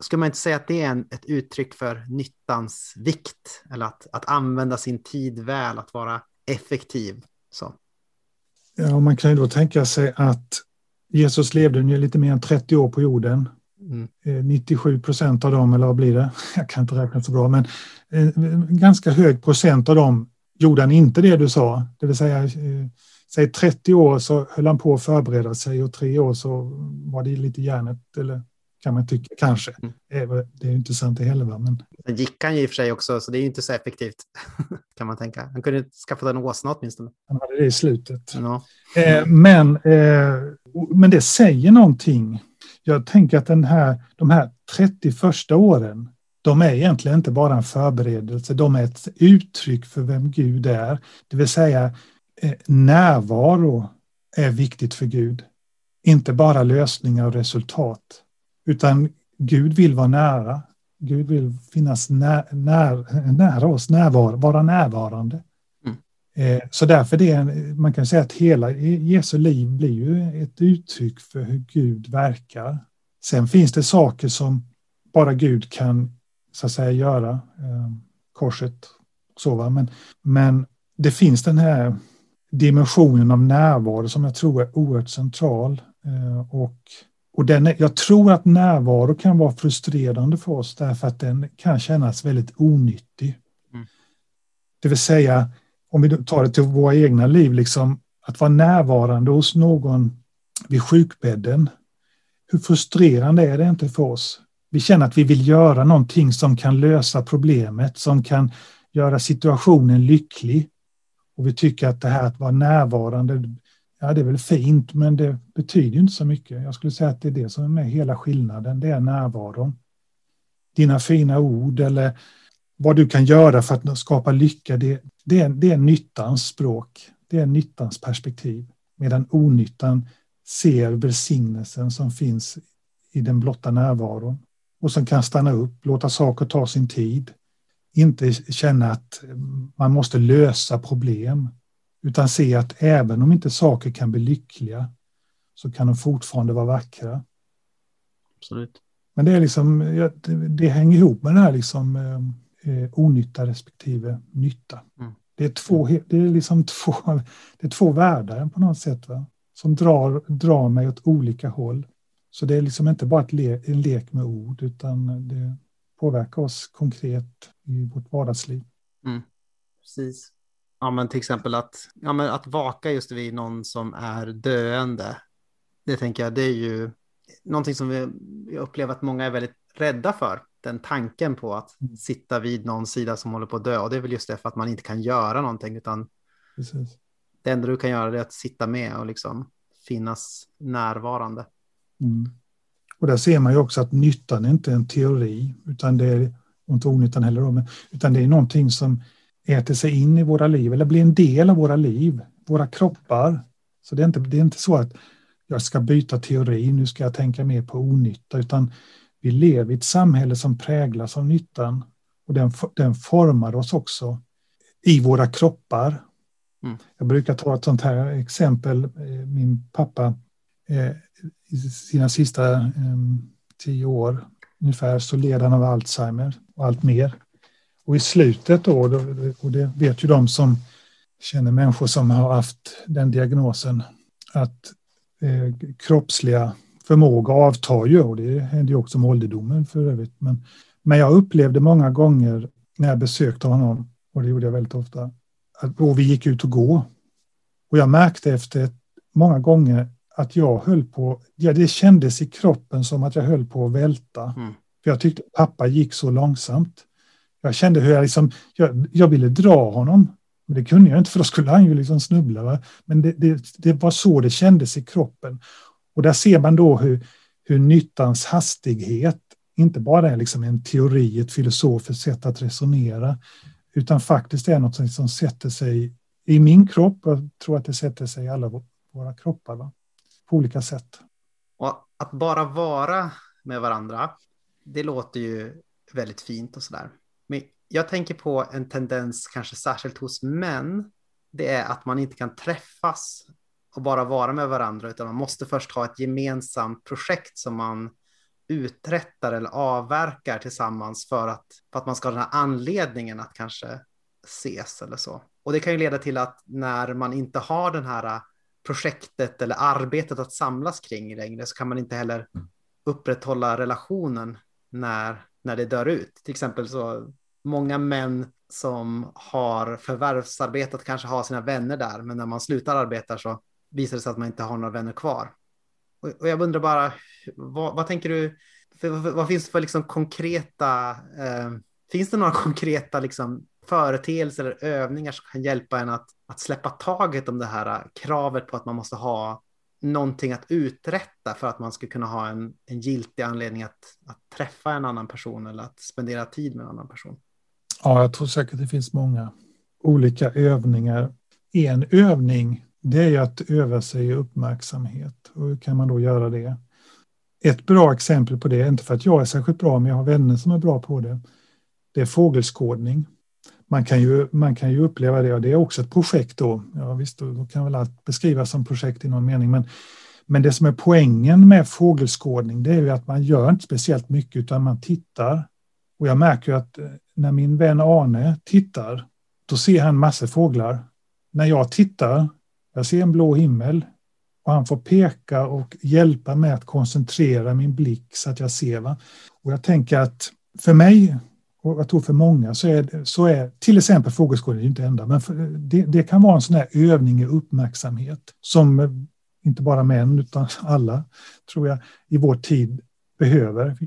Skulle man inte säga att det är en, ett uttryck för nyttans vikt eller att, att använda sin tid väl, att vara effektiv? Så. Ja, man kan ju då tänka sig att Jesus levde ju lite mer än 30 år på jorden. Mm. 97 eh, procent av dem, eller vad blir det? Jag kan inte räkna så bra, men en eh, ganska hög procent av dem gjorde han inte det du sa. Det vill säga, eh, säg 30 år så höll han på att förbereda sig och tre år så var det lite hjärnet, eller kan man tycka kanske. Mm. Det är ju inte sant det heller. Va? Men... Sen gick han ju i och för sig också, så det är ju inte så effektivt kan man tänka. Han kunde skaffa en åsna åtminstone. Han hade det i slutet. Ja. Eh, men, eh, men det säger någonting jag tänker att den här, de här 30 första åren, de är egentligen inte bara en förberedelse, de är ett uttryck för vem Gud är. Det vill säga eh, närvaro är viktigt för Gud. Inte bara lösningar och resultat, utan Gud vill vara nära. Gud vill finnas när, när, nära oss, närvar, vara närvarande. Mm. Eh, så därför det, man kan säga att hela Jesu liv blir ju ett uttryck för hur Gud verkar. Sen finns det saker som bara Gud kan så att säga göra. Eh, korset och så va? Men, men det finns den här dimensionen av närvaro som jag tror är oerhört central. Eh, och och den är, jag tror att närvaro kan vara frustrerande för oss därför att den kan kännas väldigt onyttig. Mm. Det vill säga, om vi tar det till våra egna liv, liksom, att vara närvarande hos någon vid sjukbädden hur frustrerande är det inte för oss? Vi känner att vi vill göra någonting som kan lösa problemet, som kan göra situationen lycklig. Och vi tycker att det här att vara närvarande, ja det är väl fint, men det betyder inte så mycket. Jag skulle säga att det är det som är med hela skillnaden, det är närvaron. Dina fina ord eller vad du kan göra för att skapa lycka, det, det, är, det är nyttans språk. Det är nyttans perspektiv. Medan onyttan ser välsignelsen som finns i den blotta närvaron och som kan stanna upp, låta saker ta sin tid, inte känna att man måste lösa problem, utan se att även om inte saker kan bli lyckliga så kan de fortfarande vara vackra. Absolut. Men det, är liksom, det hänger ihop med den här liksom, eh, onytta respektive nytta. Mm. Det är, två, det, är liksom två, det är två världar på något sätt va? som drar, drar mig åt olika håll. Så det är liksom inte bara le, en lek med ord utan det påverkar oss konkret i vårt vardagsliv. Mm. Precis. Ja, men till exempel att, ja, men att vaka just vid någon som är döende. Det tänker jag, det är ju någonting som vi, upplever att många är väldigt rädda för. Den tanken på att Mm. sitta vid någon sida som håller på att dö. Och det är väl just det för att man inte kan göra någonting. Utan Precis. det enda du kan göra är att sitta med och liksom finnas närvarande. Mm. Och där ser man ju också att nyttan är inte en teori, utan det är, och inte onyttan heller, då, men, utan det är någonting som äter sig in i våra liv, eller blir en del av våra liv, våra kroppar. Så det är inte, det är inte så att jag ska byta teori, nu ska jag tänka mer på onytta, utan vi lever i ett samhälle som präglas av nyttan. Och den, den formar oss också i våra kroppar. Mm. Jag brukar ta ett sånt här exempel. Eh, Min pappa eh, i sina sista eh, tio år ungefär så led han av Alzheimer och allt mer. Och i slutet då, och det vet ju de som känner människor som har haft den diagnosen, att eh, kroppsliga förmåga avtar ju och det händer ju också med ålderdomen för övrigt. Men, men jag upplevde många gånger när jag besökte honom, och det gjorde jag väldigt ofta, att, och vi gick ut och gå. Och jag märkte efter många gånger att jag höll på, ja det kändes i kroppen som att jag höll på att välta. Mm. För jag tyckte pappa gick så långsamt. Jag kände hur jag liksom, jag, jag ville dra honom. Men det kunde jag inte för då skulle han ju liksom snubbla. Va? Men det, det, det var så det kändes i kroppen. Och där ser man då hur, hur nyttans hastighet inte bara är liksom en teori, ett filosofiskt sätt att resonera, utan faktiskt är något som sätter sig i min kropp. och Jag tror att det sätter sig i alla våra kroppar va? på olika sätt. Och att bara vara med varandra, det låter ju väldigt fint och sådär. Jag tänker på en tendens, kanske särskilt hos män, det är att man inte kan träffas och bara vara med varandra, utan man måste först ha ett gemensamt projekt som man uträttar eller avverkar tillsammans för att, för att man ska ha den här anledningen att kanske ses eller så. Och det kan ju leda till att när man inte har den här projektet eller arbetet att samlas kring längre så kan man inte heller upprätthålla relationen när, när det dör ut. Till exempel så många män som har förvärvsarbetat kanske har sina vänner där, men när man slutar arbeta så visar det sig att man inte har några vänner kvar. Och, och jag undrar bara, vad, vad tänker du, för, vad, vad finns det för liksom konkreta, eh, finns det några konkreta liksom företeelser eller övningar som kan hjälpa en att, att släppa taget om det här kravet på att man måste ha någonting att uträtta för att man ska kunna ha en, en giltig anledning att, att träffa en annan person eller att spendera tid med en annan person? Ja, jag tror säkert det finns många olika övningar. En övning det är ju att öva sig i uppmärksamhet. Och hur kan man då göra det? Ett bra exempel på det, inte för att jag är särskilt bra, men jag har vänner som är bra på det. Det är fågelskådning. Man kan ju, man kan ju uppleva det, och det är också ett projekt då. Ja, visst, då kan väl allt beskrivas som projekt i någon mening, men, men det som är poängen med fågelskådning, det är ju att man gör inte speciellt mycket, utan man tittar. Och jag märker att när min vän Arne tittar, då ser han massor fåglar. När jag tittar, jag ser en blå himmel och han får peka och hjälpa mig att koncentrera min blick så att jag ser. Va? Och jag tänker att för mig, och jag tror för många, så är, så är till exempel fågelskådning inte enda, men det, det, kan vara en sån här övning i uppmärksamhet som inte bara män utan alla, tror jag, i vår tid behöver.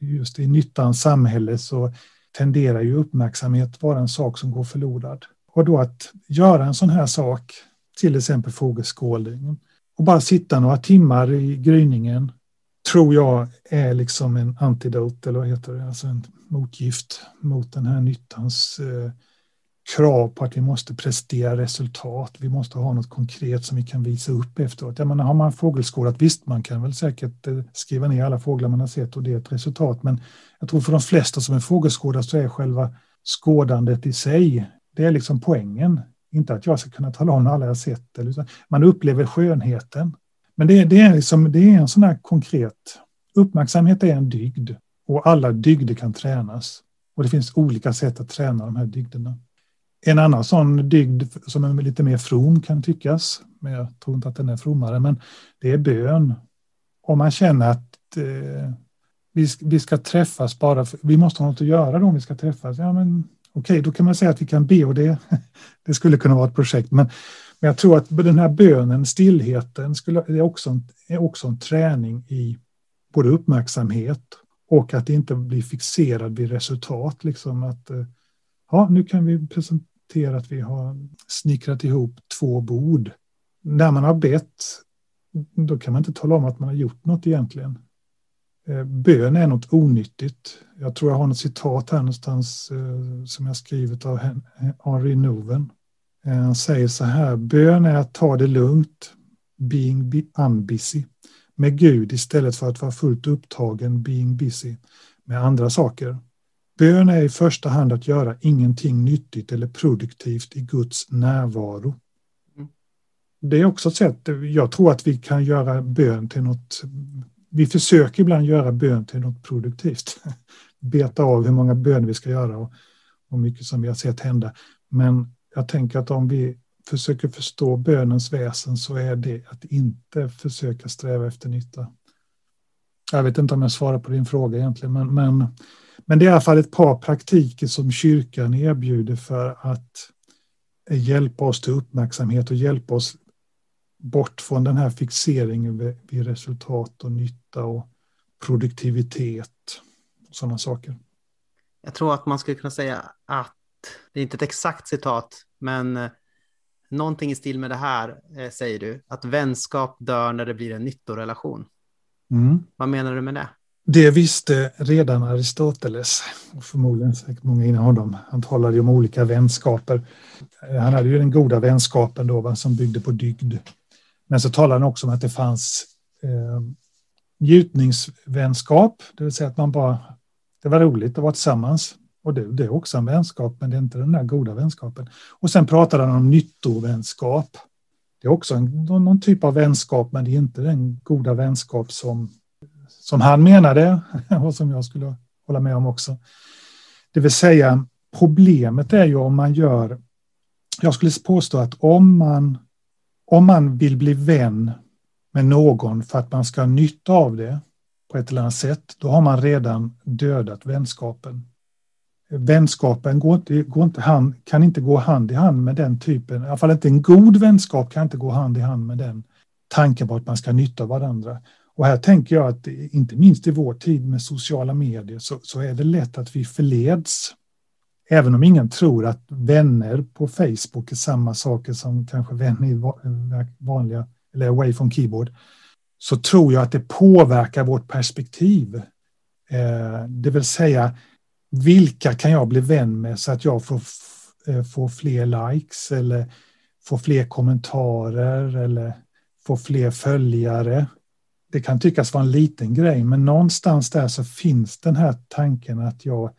Just i nyttans samhälle så tenderar ju uppmärksamhet vara en sak som går förlorad. Och då att göra en sån här sak, till exempel fågelskådning, och bara sitta några timmar i gryningen, tror jag är liksom en antidot, eller vad heter det, alltså en motgift mot den här nyttans eh, krav på att vi måste prestera resultat. Vi måste ha något konkret som vi kan visa upp efteråt. Jag menar, har man fågelskådat, visst, man kan väl säkert eh, skriva ner alla fåglar man har sett och det är ett resultat, men jag tror för de flesta som är fågelskådare så är själva skådandet i sig, det är liksom poängen. Inte att jag ska kunna tala om alla jag sett. Eller, man upplever skönheten. Men det, det, är liksom, det är en sån här konkret, uppmärksamhet är en dygd och alla dygder kan tränas. Och det finns olika sätt att träna de här dygderna. En annan sån dygd som är lite mer from kan tyckas, men jag tror inte att den är frommare, men det är bön. Om man känner att eh, vi, vi ska träffas bara för, vi måste ha något att göra då om vi ska träffas. Ja, men okej, okay, då kan man säga att vi kan be och det, det skulle kunna vara ett projekt. Men, men jag tror att den här bönen, stillheten, skulle, är, också en, är också en träning i både uppmärksamhet och att inte bli fixerad vid resultat. Liksom att, eh, ja, nu kan vi presentera att vi har snickrat ihop två bord. När man har bett, då kan man inte tala om att man har gjort något egentligen. Eh, bön är något onyttigt. Jag tror jag har något citat här någonstans eh, som jag skrivit av Henry Noven. Eh, han säger så här, bön är att ta det lugnt, being unbusy med Gud istället för att vara fullt upptagen, being busy, med andra saker. Bön är i första hand att göra ingenting nyttigt eller produktivt i Guds närvaro. Mm. Det är också ett sätt, jag tror att vi kan göra bön till något, vi försöker ibland göra bön till något produktivt. Beta av hur många bön vi ska göra och, och mycket som vi har sett hända. Men jag tänker att om vi försöker förstå bönens väsen så är det att inte försöka sträva efter nytta. Jag vet inte om jag svarar på din fråga egentligen, men, men, men det är i alla fall ett par praktiker som kyrkan erbjuder för att hjälpa oss till uppmärksamhet och hjälpa oss bort från den här fixeringen vid, resultat och nytta och produktivitet och sådana saker. Jag tror att man skulle kunna säga att, det är inte ett exakt citat, men någonting i stil med det här eh, säger du, att vänskap dör när det blir en nyttorelation. Mm. Vad menar du med det? Det visste redan Aristoteles och förmodligen säkert många innan honom. Han talade ju om olika vänskaper. Han hade ju den goda vänskapen då, som byggde på dygd. Men så talade han också om att det fanns eh, njutningsvänskap, det vill säga att man bara, det var roligt att vara tillsammans. Och det, det, är också en vänskap, men det är inte den där goda vänskapen. Och sen pratade han om nyttovänskap. Det är också en, någon typ av vänskap, men det är inte den goda vänskap som, som han menade och som jag skulle hålla med om också. Det vill säga, problemet är ju om man gör... Jag skulle påstå att om man, om man vill bli vän med någon för att man ska ha nytta av det på ett eller annat sätt, då har man redan dödat vänskapen vänskapen går inte, går inte hand, kan inte gå hand i hand med den typen, i alla fall inte en god vänskap kan inte gå hand i hand med den tanken på att man ska nytta varandra. Och här tänker jag att inte minst i vår tid med sociala medier så, så är det lätt att vi förleds. Även om ingen tror att vänner på Facebook är samma saker som kanske vänner i vanliga eller away from keyboard så tror jag att det påverkar vårt perspektiv. Eh, det vill säga vilka kan jag bli vän med så att jag får, eh, får fler likes eller får fler kommentarer eller får fler följare. Det kan tyckas vara en liten grej, men någonstans där så finns den här tanken att jag,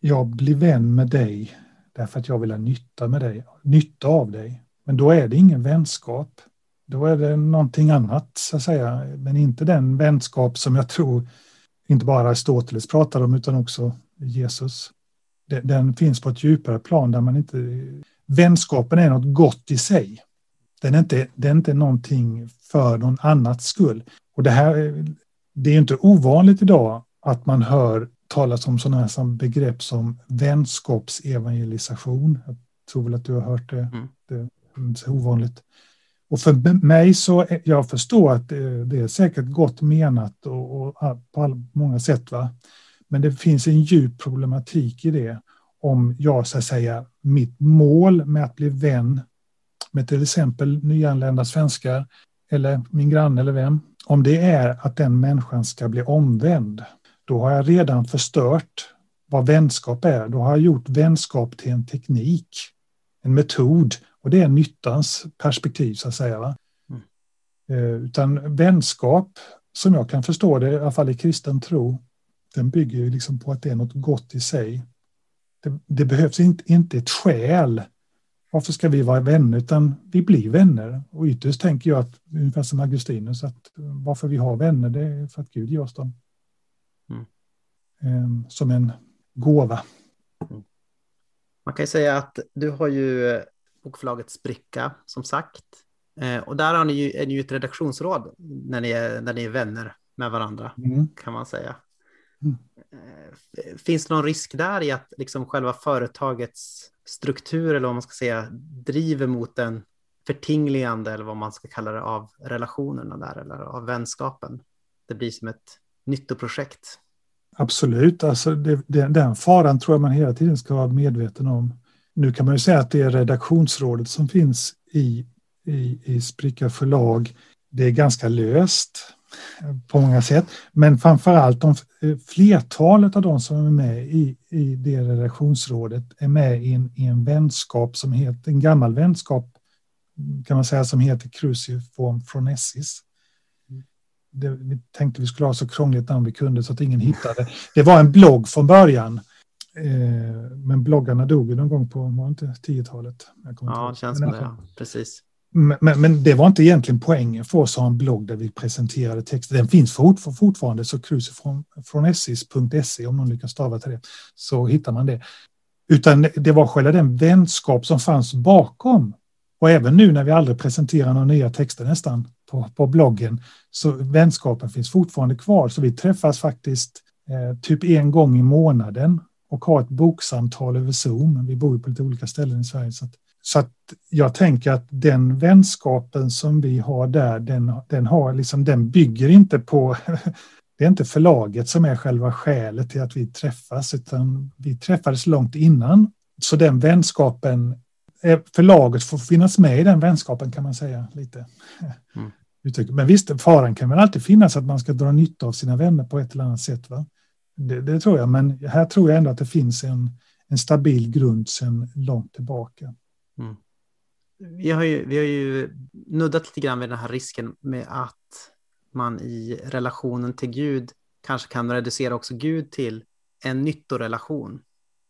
jag blir vän med dig därför att jag vill ha nytta med dig, nytta av dig. Men då är det ingen vänskap. Då är det någonting annat, så att säga. Men inte den vänskap som jag tror inte bara Aristoteles pratar om utan också Jesus. Den finns på ett djupare plan där man inte... Vänskapen är något gott i sig. Den är inte, den är inte någonting för någon annats skull. Och det här det är inte ovanligt idag att man hör talas om sådana här begrepp som vänskapsevangelisation. Jag tror väl att du har hört det. Mm. Det är inte så ovanligt. Och för mig så, jag förstår att det, det är säkert gott menat och, och på många sätt. Va? Men det finns en djup problematik i det. Om jag så att säga, mitt mål med att bli vän med till exempel nyanlända svenskar eller min granne eller vem, om det är att den människan ska bli omvänd, då har jag redan förstört vad vänskap är. Då har jag gjort vänskap till en teknik, en metod och det är nyttans perspektiv så att säga. Va? Mm. Eh, utan vänskap, som jag kan förstå det, i alla fall i kristen tro, den bygger ju liksom på att det är något gott i sig. Det, det, behövs inte, inte ett skäl. Varför ska vi vara vänner? Utan vi blir vänner. Och ytterst tänker jag att, ungefär som Augustinus, att varför vi har vänner, det är för att Gud ger oss dem. Mm. Ehm, som en gåva. Man kan ju säga att du har ju bokförlaget Spricka, som sagt. Eh, och där har ni ju, är ni ju ett redaktionsråd när ni är, när ni är vänner med varandra, Mm. kan man säga. Mm. Eh, Finns det någon risk där i att liksom själva företagets struktur, eller vad man ska säga, driver mot en förtingligande, eller vad man ska kalla det, av relationerna där, eller av vänskapen? Det blir som ett nyttoprojekt. Absolut, alltså det, det, den faran tror jag man hela tiden ska vara medveten om. Nu kan man ju säga att det är redaktionsrådet som finns i, i, i Spricka förlag. Det är ganska löst på många sätt, men framför allt de, flertalet av de som är med i, i det redaktionsrådet är med i en, i en vänskap som heter, en gammal vänskap kan man säga som heter Cruciform Phronesis. Det, vi tänkte vi skulle ha så krångligt namn vi kunde så att ingen hittade. Det var en blogg från början. Eh, men bloggarna dog ju någon gång på, var det inte 10-talet? Jag kommer inte Ja, det känns som det. Ja. Precis. Men, men, det var inte egentligen poängen för oss att ha en blogg där vi presenterade texter. Den finns fort, fortfarande, så crucifronessis.se om någon lyckas stava till det, så hittar man det. Utan det var själva den vänskap som fanns bakom. Och även nu när vi aldrig presenterar några nya texter nästan på, på bloggen, så vänskapen finns fortfarande kvar. Så vi träffas faktiskt eh, typ en gång i månaden och har ett boksamtal över Zoom. Vi bor ju på lite olika ställen i Sverige. Så att, så att jag tänker att den vänskapen som vi har där, den, den, har liksom, den bygger inte på... Det är inte förlaget som är själva skälet till att vi träffas, utan vi träffades långt innan. Så den vänskapen, eh, förlaget får finnas med i den vänskapen kan man säga lite. Mm. Men visst, faran kan väl alltid finnas att man ska dra nytta av sina vänner på ett eller annat sätt. Va? Det, det tror jag, men här tror jag ändå att det finns en, en stabil grund sedan långt tillbaka. Vi har, ju, vi har ju nuddat lite grann vid den här risken med att man i relationen till Gud kanske kan reducera också Gud till en nyttorelation.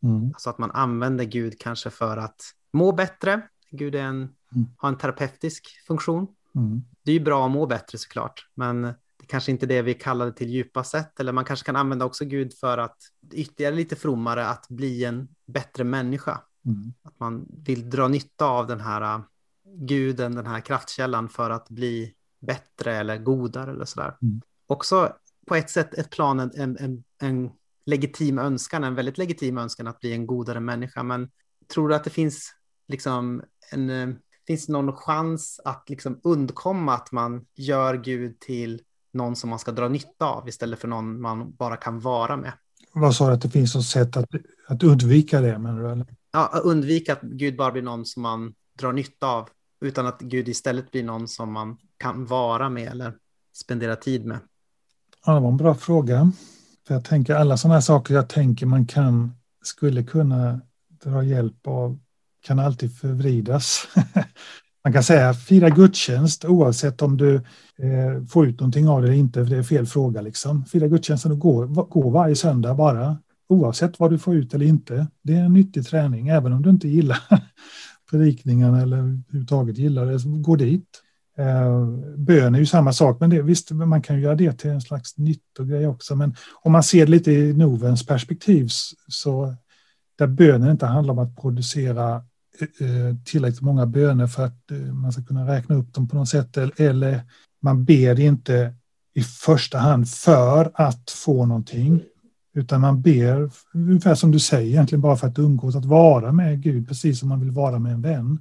Mm. Alltså att man använder Gud kanske för att må bättre. Gud är en, Mm. har en terapeutisk funktion. Mm. Det är ju bra att må bättre såklart, men det är kanske inte det vi kallar det till djupa sätt. Eller man kanske kan använda också Gud för att ytterligare lite frommare att bli en bättre människa. Mm. Att man vill dra nytta av den här äh, guden, den här kraftkällan för att bli bättre eller godare eller sådär. Mm. Också på ett sätt ett plan, en, en, en, legitim önskan, en väldigt legitim önskan att bli en godare människa. Men tror du att det finns liksom en, eh, finns någon chans att liksom undkomma att man gör Gud till någon som man ska dra nytta av istället för någon man bara kan vara med? Vad sa du att det finns något sätt att, att undvika det? Eller? Ja, undvika att Gud bara blir någon som man drar nytta av, utan att Gud istället blir någon som man kan vara med eller spendera tid med. Ja, det var en bra fråga. För jag tänker alla sådana här saker jag tänker man kan, skulle kunna dra hjälp av kan alltid förvridas. Man kan säga fira gudstjänst oavsett om du eh, får ut någonting av det eller inte, för det är fel fråga. Liksom. Fira gudstjänsten och gå, gå varje söndag bara, oavsett vad du får ut eller inte. Det är en nyttig träning, även om du inte gillar predikningen eller överhuvudtaget gillar det, gå dit. Eh, bön är ju samma sak, men det, visst, man kan ju göra det till en slags nyttogrej också. Men om man ser det lite i Novens perspektiv så där bönen inte handlar om att producera eh, eh, tillräckligt många böner för att man ska kunna räkna upp dem på något sätt. Eller man ber inte i första hand för att få någonting. Utan man ber, ungefär som du säger, egentligen bara för att umgås, att vara med Gud, precis som man vill vara med en vän.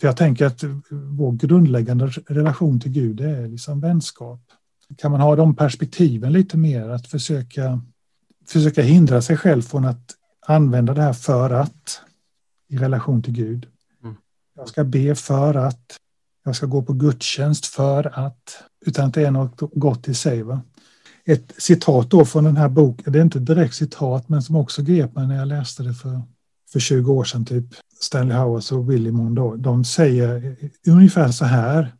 För jag tänker att vår grundläggande relation till Gud är liksom vänskap. Kan man ha de perspektiven lite mer, att försöka, försöka hindra sig själv från att använda det här för att i relation till Gud. Mm. Jag ska be för att, jag ska gå på gudstjänst för att, utan att det är något gott i sig. Va? Ett citat då från den här boken, det är inte direkt citat, men som också grep mig när jag läste det för, för 20 år sedan, typ Stanley Howard och Willie Mondo. De säger ungefär så här,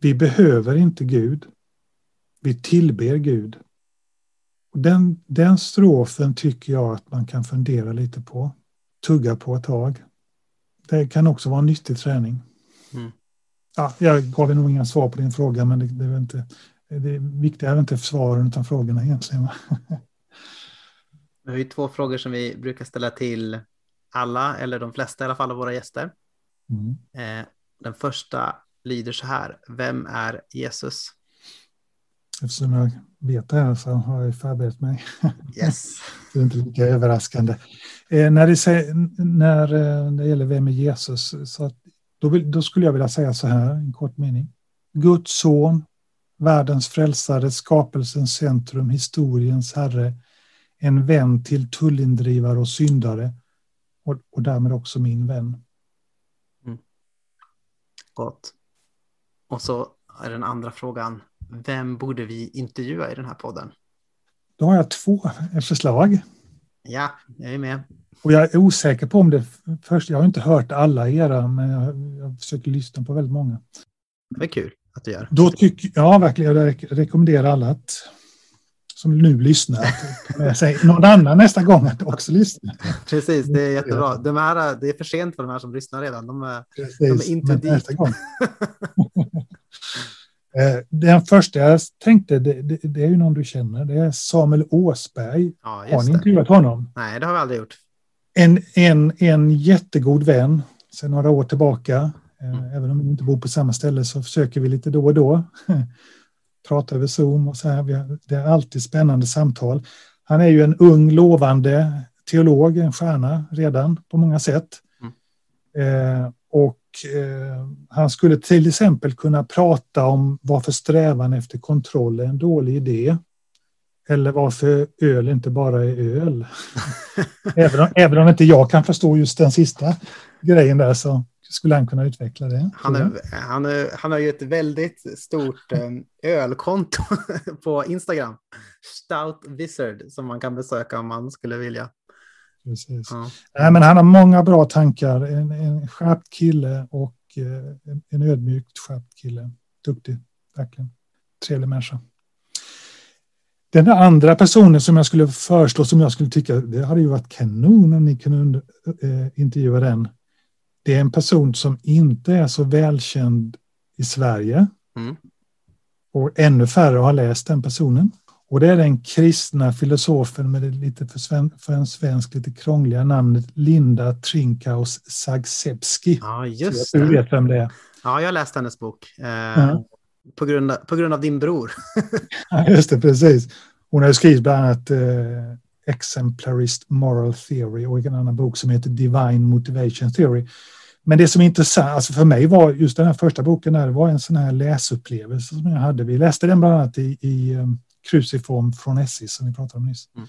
vi behöver inte Gud, vi tillber Gud. Och den, den strofen tycker jag att man kan fundera lite på, tugga på ett tag. Det kan också vara en nyttig träning. Mm. Ja, jag gav nog inga svar på din fråga, men det, det, är inte, det viktiga är inte svaren utan frågorna egentligen. Vi har ju två frågor som vi brukar ställa till alla, eller de flesta i alla fall, av våra gäster. Mm. Eh, den första lyder så här. Vem är Jesus? Eftersom jag vet det här så har jag förberett mig. Yes. det är inte lika överraskande. Eh, när, det säger, när eh, det gäller vem är Jesus, så att, då, vill, då skulle jag vilja säga så här, en kort mening. Guds son, världens frälsare, skapelsens centrum, historiens herre, en vän till tullindrivare och syndare och, och därmed också min vän. Gott. Och så är den andra frågan. Vem borde vi intervjua i den här podden? Då har jag två förslag. Ja, jag är med. Och jag är osäker på om det först, jag har inte hört alla era, men jag, jag försöker lyssna på väldigt många. Det är kul att du gör. Då tycker ja, verkligen, jag rek- rekommenderar alla att, som nu lyssnar, med sig någon annan nästa gång att också lyssna. Precis, det är jättebra. De här, det är för sent för de här som lyssnar redan. De är, Precis, De är inte dit. Eh, Den första jag tänkte, det, det, det är ju någon du känner, det är Samuel Åsberg. ja, Har ni intervjuat honom? Nej, det har vi aldrig gjort. En, en, en jättegod vän sedan några år tillbaka. Eh, Mm. Även om vi inte bor på samma ställe så försöker vi lite då och då prata över Zoom och så här. Det är alltid spännande samtal. Han är ju en ung, lovande teolog, en stjärna redan på många sätt. Eh, och eh, han skulle till exempel kunna prata om varför strävan efter kontroll är en dålig idé. Eller varför öl inte bara är öl. även, om, även om inte jag kan förstå just den sista grejen där så skulle han kunna utveckla det. Han, är, han, är, han har ju ett väldigt stort eh, ölkonto på Instagram. Stout Wizard som man kan besöka om man skulle vilja. Precis. Ja. Nej, men han har många bra tankar. En, en skärpt kille och eh, en, en ödmjukt skärpt kille. Duktig, verkligen. Trevlig människa. Den andra personen som jag skulle föreslå, som jag skulle tycka, det hade ju varit kanon om ni kunde eh, intervjua den. Det är en person som inte är så välkänd i Sverige. Mm. Och ännu färre har läst den personen. Och det är den kristna filosofen med det lite för, sven, för en svensk lite krångliga namnet Linda Trinkaus Zagsebski. ja, just tror du det. vet vem det är. Ja, jag har läst hennes bok. Eh, Ja. på, grund av, på grund av din bror. Ja, Just det, precis. Hon har skrivit bland annat eh, Exemplarist Moral Theory och en annan bok som heter Divine Motivation Theory. Men det som är intressant, alltså för mig var just den här första boken där, det var en sån här läsupplevelse som jag hade. Vi läste den bland annat i, i um, Cruciform från Essie som vi pratade om nyss. Mm.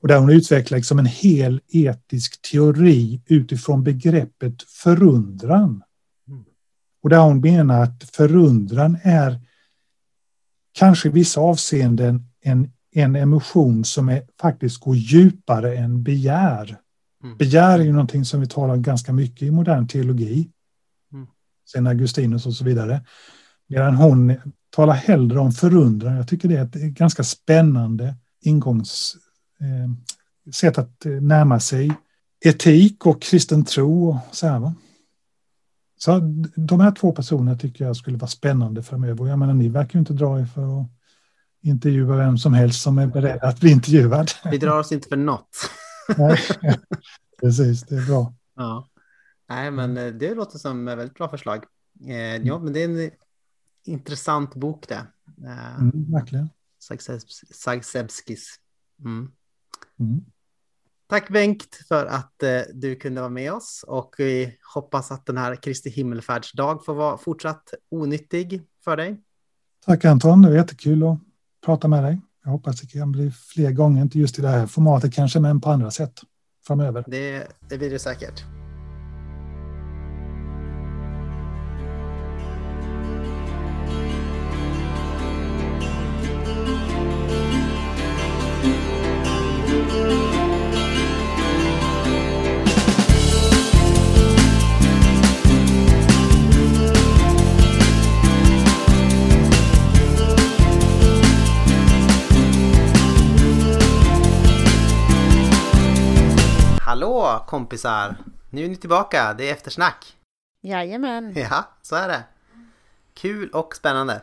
Och där hon utvecklar liksom en hel etisk teori utifrån begreppet förundran. Mm. Och där hon menar att förundran är kanske i vissa avseenden en, en emotion som är, faktiskt går djupare än begär. Mm. Begär är ju någonting som vi talar ganska mycket i modern teologi. Mm. Sen Augustinus och så vidare. Medan hon talar hellre om förundran. Jag tycker det är ett ganska spännande ingångs eh, sätt att eh, närma sig etik och kristen tro och så här. Va? Så de här två personerna tycker jag skulle vara spännande framöver. Jag menar, ni verkar ju inte dra er för att intervjua vem som helst som är beredd att bli intervjuad. Vi drar oss inte för något. Nej. Precis, det är bra. Ja. Nej, men eh, det låter som ett väldigt bra förslag. Eh, ja, men det är en intressant bok det. Eh, Mm, verkligen. Zagsebs- Zagsebskis. Mm. Mm. Tack Bengt för att eh, du kunde vara med oss och vi hoppas att den här Kristi himmelfärdsdag får vara fortsatt onyttig för dig. Tack Anton, det var jättekul att prata med dig. Jag hoppas det kan bli fler gånger, inte just i det här formatet kanske, men på andra sätt framöver. Det, det blir det säkert. Hallå kompisar! Nu är ni tillbaka, det är eftersnack. Jajamän. Ja, så är det. Kul och spännande.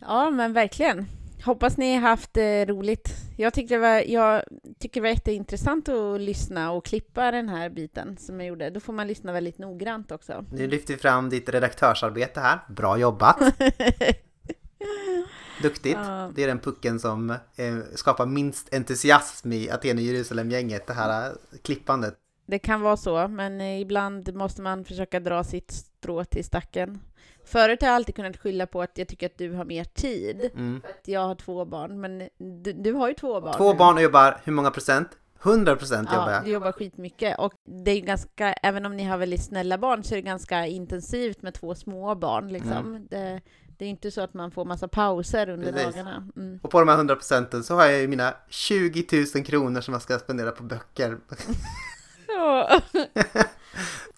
Ja, men verkligen. hoppas ni har haft eh, roligt. Jag tyckte det var, jag tycker det var jätteintressant att lyssna och klippa den här biten som jag gjorde. Då får man lyssna väldigt noggrant också. Nu lyfter vi fram ditt redaktörsarbete här. Bra jobbat! Duktigt! Ja. Det är den pucken som eh, skapar minst entusiasm i Aten och Jerusalem-gänget, det här eh, klippandet. Det kan vara så, men eh, ibland måste man försöka dra sitt strå till stacken. Förut har jag alltid kunnat skylla på att jag tycker att du har mer tid. Mm. För att jag har två barn, men du, du har ju två barn. Två barn och jobbar, hur många procent? 100 procent jobbar Ja, jag. du jobbar skitmycket. Och det är ganska, även om ni har väldigt snälla barn så är det ganska intensivt med två små barn. Liksom. Mm. Det, det är inte så att man får massa pauser under Precis. dagarna. Mm. Och på de här 100 procenten så har jag ju mina 20 000 kronor som jag ska spendera på böcker. Ja.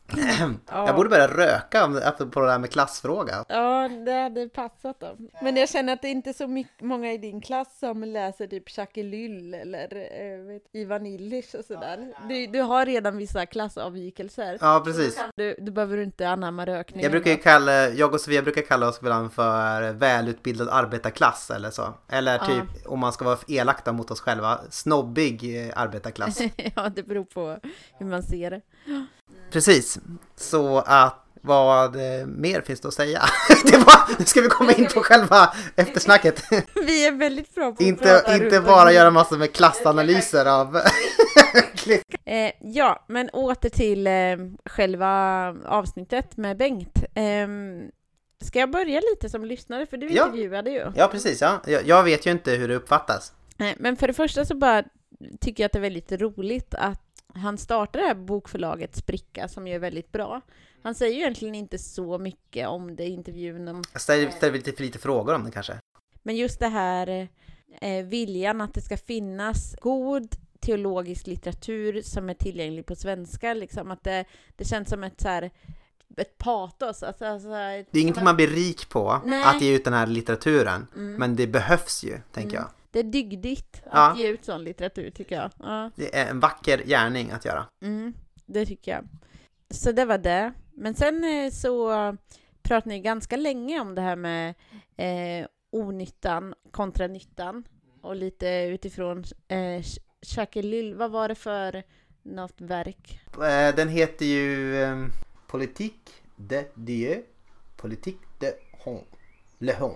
Jag borde börja röka apropå det där med klassfråga. Ja, det hade passat då. Men jag känner att det inte är så mycket, många i din klass som läser typ Jacques Lyll eller eh, vet, Ivan Illich och sådär. Du, du har redan vissa klassavvikelser. Ja, precis. Du, du behöver inte anamma rökning. Jag brukar ju kalla, jag och Sofia brukar kalla oss ibland för välutbildad arbetarklass eller så. Eller Ja. typ, om man ska vara elakta mot oss själva, snobbig eh, arbetarklass. ja, det beror på hur man ser det. Precis. Så att vad eh, mer finns det att säga? det var, nu ska vi komma in på själva eftersnacket. Vi är väldigt bra på att inte prata inte bara göra massor med klassanalyser av... Eh, ja, men åter till eh, själva avsnittet med Bengt. Eh, ska jag börja lite som lyssnare? För du Ja. intervjuade ju. ja, precis. Ja. Jag, jag vet ju inte hur det uppfattas. Eh, Men för det första så bara tycker jag att det är väldigt roligt att han startar det här bokförlaget Spricka som ju är väldigt bra. Han säger ju egentligen inte så mycket om det i intervjun, om- Jag ställer, ställer lite för lite frågor om det kanske. men just det här eh, viljan att det ska finnas god teologisk litteratur som är tillgänglig på svenska, liksom att det, det känns som ett så här ett patos. Alltså, alltså, Det är ingenting man blir rik på, Nej. att ge ut den här litteraturen. Mm. Men det behövs ju, tänker jag. Det är dygdigt att Ja. ge ut sån litteratur, tycker jag. Ja. Det är en vacker gärning att göra. Mm, det tycker jag. Så det var det. Men sen eh, så pratade ni ganska länge om det här med eh, onyttan kontra nyttan och lite utifrån eh, Lyll. Vad var det för något verk? Eh, Den heter ju eh, Politique de Dieu, Politique de Hon, Le Hon.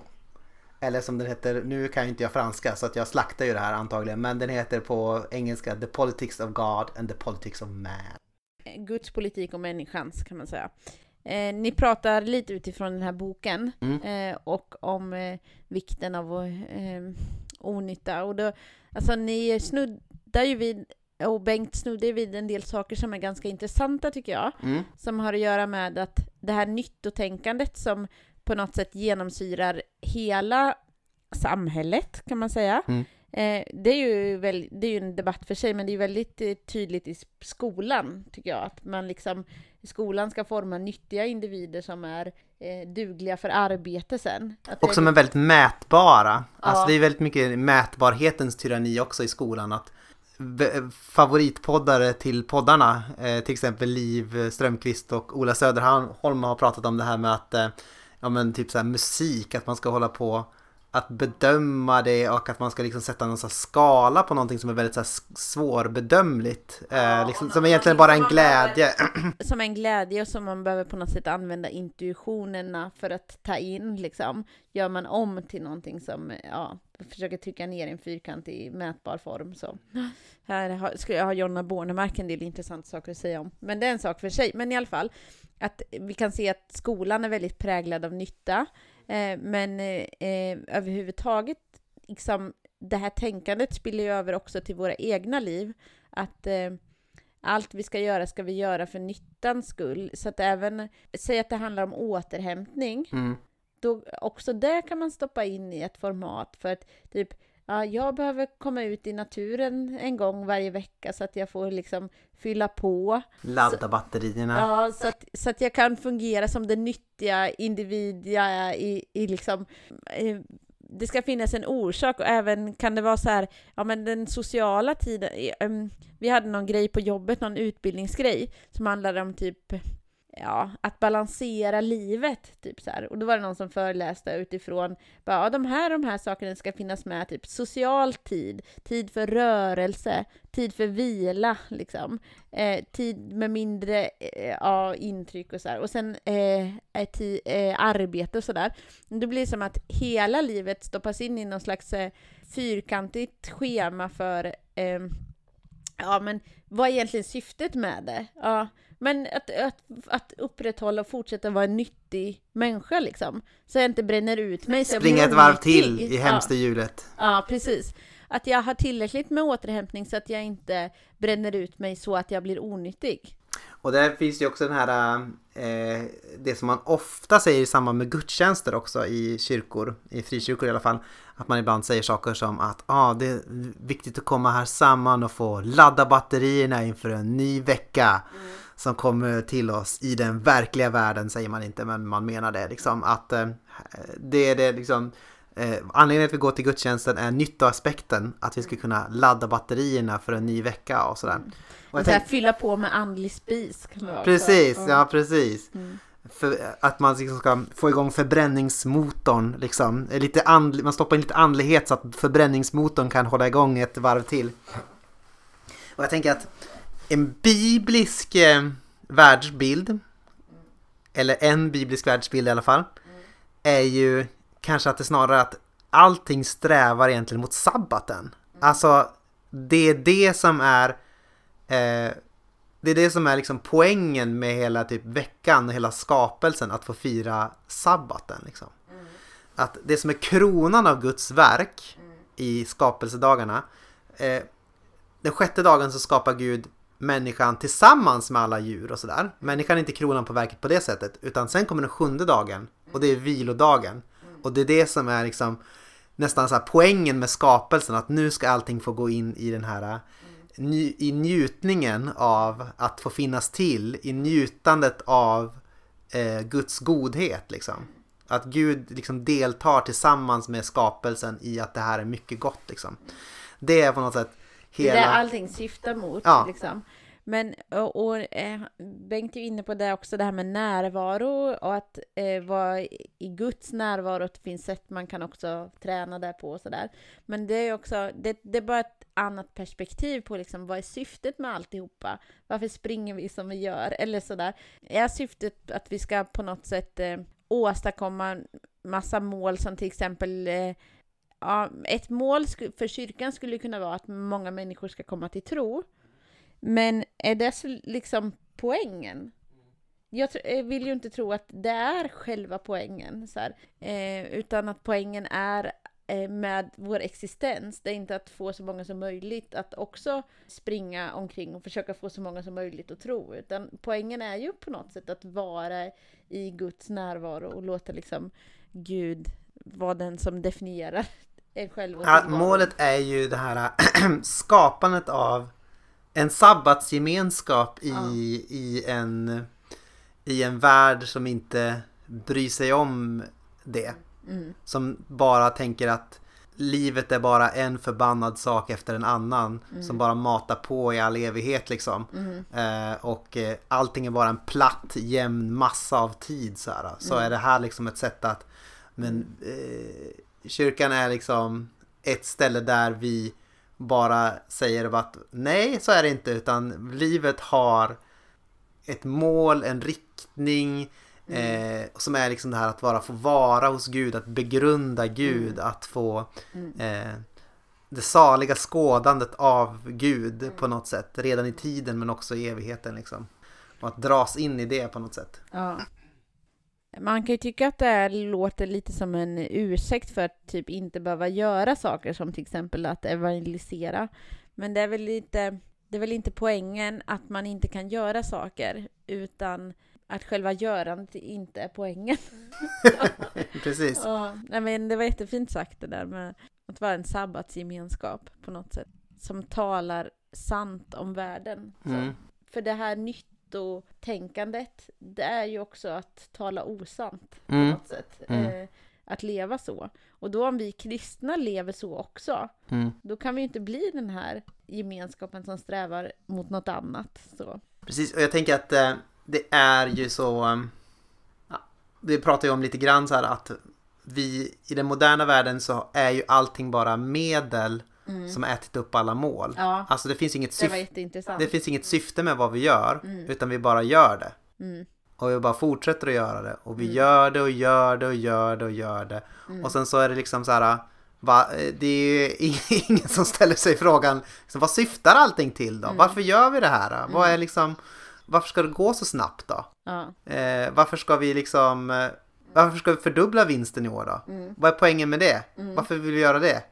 Eller som den heter, nu kan ju inte jag franska så att jag slaktar ju det här antagligen, men den heter på engelska The Politics of God and the Politics of Man. Guds politik och människans kan man säga. Eh, ni pratar lite utifrån den här boken Mm. eh, och om eh, vikten av eh, onytta. Och då, alltså ni snuddar ju vid, och Bengt snuddar vid en del saker som är ganska intressanta tycker jag, Mm. som har att göra med att det här nyttotänkandet som på något sätt genomsyrar hela samhället kan man säga. Mm. Eh, det, är ju väl, det är ju en debatt för sig, men det är väldigt eh, tydligt i skolan, tycker jag. Att man liksom, i skolan ska forma nyttiga individer som är eh, dugliga för arbete sen. Att Och som är väldigt mätbara. Alltså Ja. det är väldigt mycket mätbarhetens tyranni också i skolan. Att favoritpoddare till poddarna, eh, till exempel Liv Strömqvist och Ola Söderholm har pratat om det här med att, ja men typ så här musik, att man ska hålla på att bedöma det och att man ska liksom sätta någon skala på någonting som är väldigt så här svårbedömligt. Eh, liksom, som egentligen bara är en glädje. som en glädje och som man behöver på något sätt använda intuitionerna för att ta in liksom. Gör man om till någonting som, ja, försöker trycka ner i en fyrkantig mätbar form så. Här har, skulle jag ha Jonna Bornemark en del intressanta saker att säga om. Men det är en sak för sig. Men i alla fall, att vi kan se att skolan är väldigt präglad av nytta. Eh, men eh, överhuvudtaget, liksom, det här tänkandet spiller ju över också till våra egna liv. Att eh, allt vi ska göra ska vi göra för nyttans skull. Så att även, säg att det handlar om återhämtning, Mm. då också det kan man stoppa in i ett format för att typ Ja, jag behöver komma ut i naturen en gång varje vecka så att jag får liksom fylla på. Ladda batterierna. Ja, så att, så att jag kan fungera som den nyttiga individ jag är i, i liksom... Eh, det ska finnas en orsak och även kan det vara så här, ja men den sociala tiden, eh, vi hade någon grej på jobbet, någon utbildningsgrej som handlade om typ ja, att balansera livet, typ så här. Och då var det någon som föreläste utifrån, bara, ja, de här de här sakerna ska finnas med, typ social tid, tid för rörelse, tid för vila, liksom, eh, tid med mindre eh, ja, intryck och så här. Och sen eh, eh, arbete och så där. Det blir som att hela livet stoppas in i någon slags eh, fyrkantigt schema för eh, Ja, men vad är egentligen syftet med det? Ja, men att, att, att upprätthålla och fortsätta vara en nyttig människa liksom. Så jag inte bränner ut mig. Springa ett varv till i hemskt hjulet. Ja, ja, precis. Att jag har tillräckligt med återhämtning så att jag inte bränner ut mig så att jag blir onyttig. Och där finns ju också den här, eh, det som man ofta säger i samband med gudstjänster också i kyrkor, i frikyrkor i alla fall, att man ibland säger saker som att ah, det är viktigt att komma här samman och få ladda batterierna inför en ny vecka som kommer till oss i den verkliga världen, säger man inte, men man menar det liksom att eh, det är det liksom Eh, anledningen till att vi går till gudstjänsten är nyttoaspekten, att vi ska kunna ladda batterierna för en ny vecka och sådär. Och Och så här, fylla på med andlig spis. Precis, Ja. ja precis. Mm. För att man liksom ska få igång förbränningsmotorn liksom. Lite andlig, man stoppar in lite andlighet så att förbränningsmotorn kan hålla igång ett varv till. Och jag tänker att en biblisk eh, världsbild, eller en biblisk världsbild i alla fall, är ju kanske att det snarare att allting strävar egentligen mot sabbaten. Alltså, det är det som är eh, det är det som är liksom poängen med hela typ veckan och hela skapelsen, att få fira sabbaten. Liksom. Att det som är kronan av Guds verk i skapelsedagarna, eh, den sjätte dagen så skapar Gud människan tillsammans med alla djur och sådär. Människan är inte kronan på verket på det sättet, utan sen kommer den sjunde dagen och det är vilodagen. Och det är det som är liksom nästan så här poängen med skapelsen, att nu ska allting få gå in i den här eh, i njutningen av att få finnas till, i njutandet av eh, Guds godhet liksom. Att Gud liksom deltar tillsammans med skapelsen i att det här är mycket gott liksom. Det är på något sätt hela... det allting syftar mot. Ja. Liksom. Men, och, och eh, Bengt är inne på det också, det här med närvaro och att eh, vara i Guds närvaro, att det finns sätt man kan också träna där på och sådär. Men det är också, det, det är bara ett annat perspektiv på liksom, vad är syftet med alltihopa? Varför springer vi som vi gör? Eller sådär. Är syftet att vi ska på något sätt eh, åstadkomma massa mål som till exempel eh, Ja, ett mål för kyrkan skulle kunna vara att många människor ska komma till tro. Men är det så liksom poängen? Jag jag eh, vill ju inte tro att det är själva poängen, så här. Eh, utan att poängen är eh, med vår existens. Det är inte att få så många som möjligt att också springa omkring och försöka få så många som möjligt att tro. Utan poängen är ju på något sätt att vara i Guds närvaro och låta liksom Gud vara den som definierar en själv och Ja, målet är ju det här skapandet av en sabbatsgemenskap i, Ja. i, en, i en värld som inte bryr sig om det. Mm. Som bara tänker att livet är bara en förbannad sak efter en annan. Som bara matar på i all evighet liksom. Eh, och eh, allting är bara en platt jämn massa av tid så här. Så är det här liksom ett sätt att men eh, kyrkan är liksom ett ställe där vi bara säger att nej så är det inte utan livet har ett mål, en riktning eh, som är liksom det här att bara få vara hos Gud, att begrunda Gud, att få eh, det saliga skådandet av Gud på något sätt, redan i tiden men också i evigheten liksom. Och att dras in i det på något sätt. Ja. Man kan ju tycka att det här låter lite som en ursäkt för att typ inte behöva göra saker som till exempel att evangelisera. Men det är väl inte, det är väl inte poängen att man inte kan göra saker utan att själva görandet inte är poängen. Precis. Ja, nej men det var jättefint sagt det där med att vara en sabbatsgemenskap på något sätt. Som talar sant om världen. Mm. För det här nyttotänkandet, det är ju också att tala osant på Mm. något sätt. Mm. Eh, att leva så. Och då om vi kristna lever så också, Mm. då kan vi ju inte bli den här gemenskapen som strävar mot något annat. Så. Precis, och jag tänker att eh, det är ju så... um, Ja, vi pratar ju om lite grann så här att vi i den moderna världen så är ju allting bara medel som ätit upp alla mål. Mm. Ja. Alltså det finns inget Det. Det finns inget syfte med vad vi gör, utan vi bara gör det. Mm. Och vi bara fortsätter att göra det. Och vi gör det och gör det och gör det och gör det. Mm. Och sen så är det liksom så här. Va, det är ju ingen som ställer sig frågan, liksom, vad syftar allting till då? Varför gör vi det här? Vad är liksom, varför ska det gå så snabbt då? Ja. Eh, varför ska vi liksom, eh, varför ska vi fördubbla vinsten i år då? Vad är poängen med det? Varför vill vi göra det?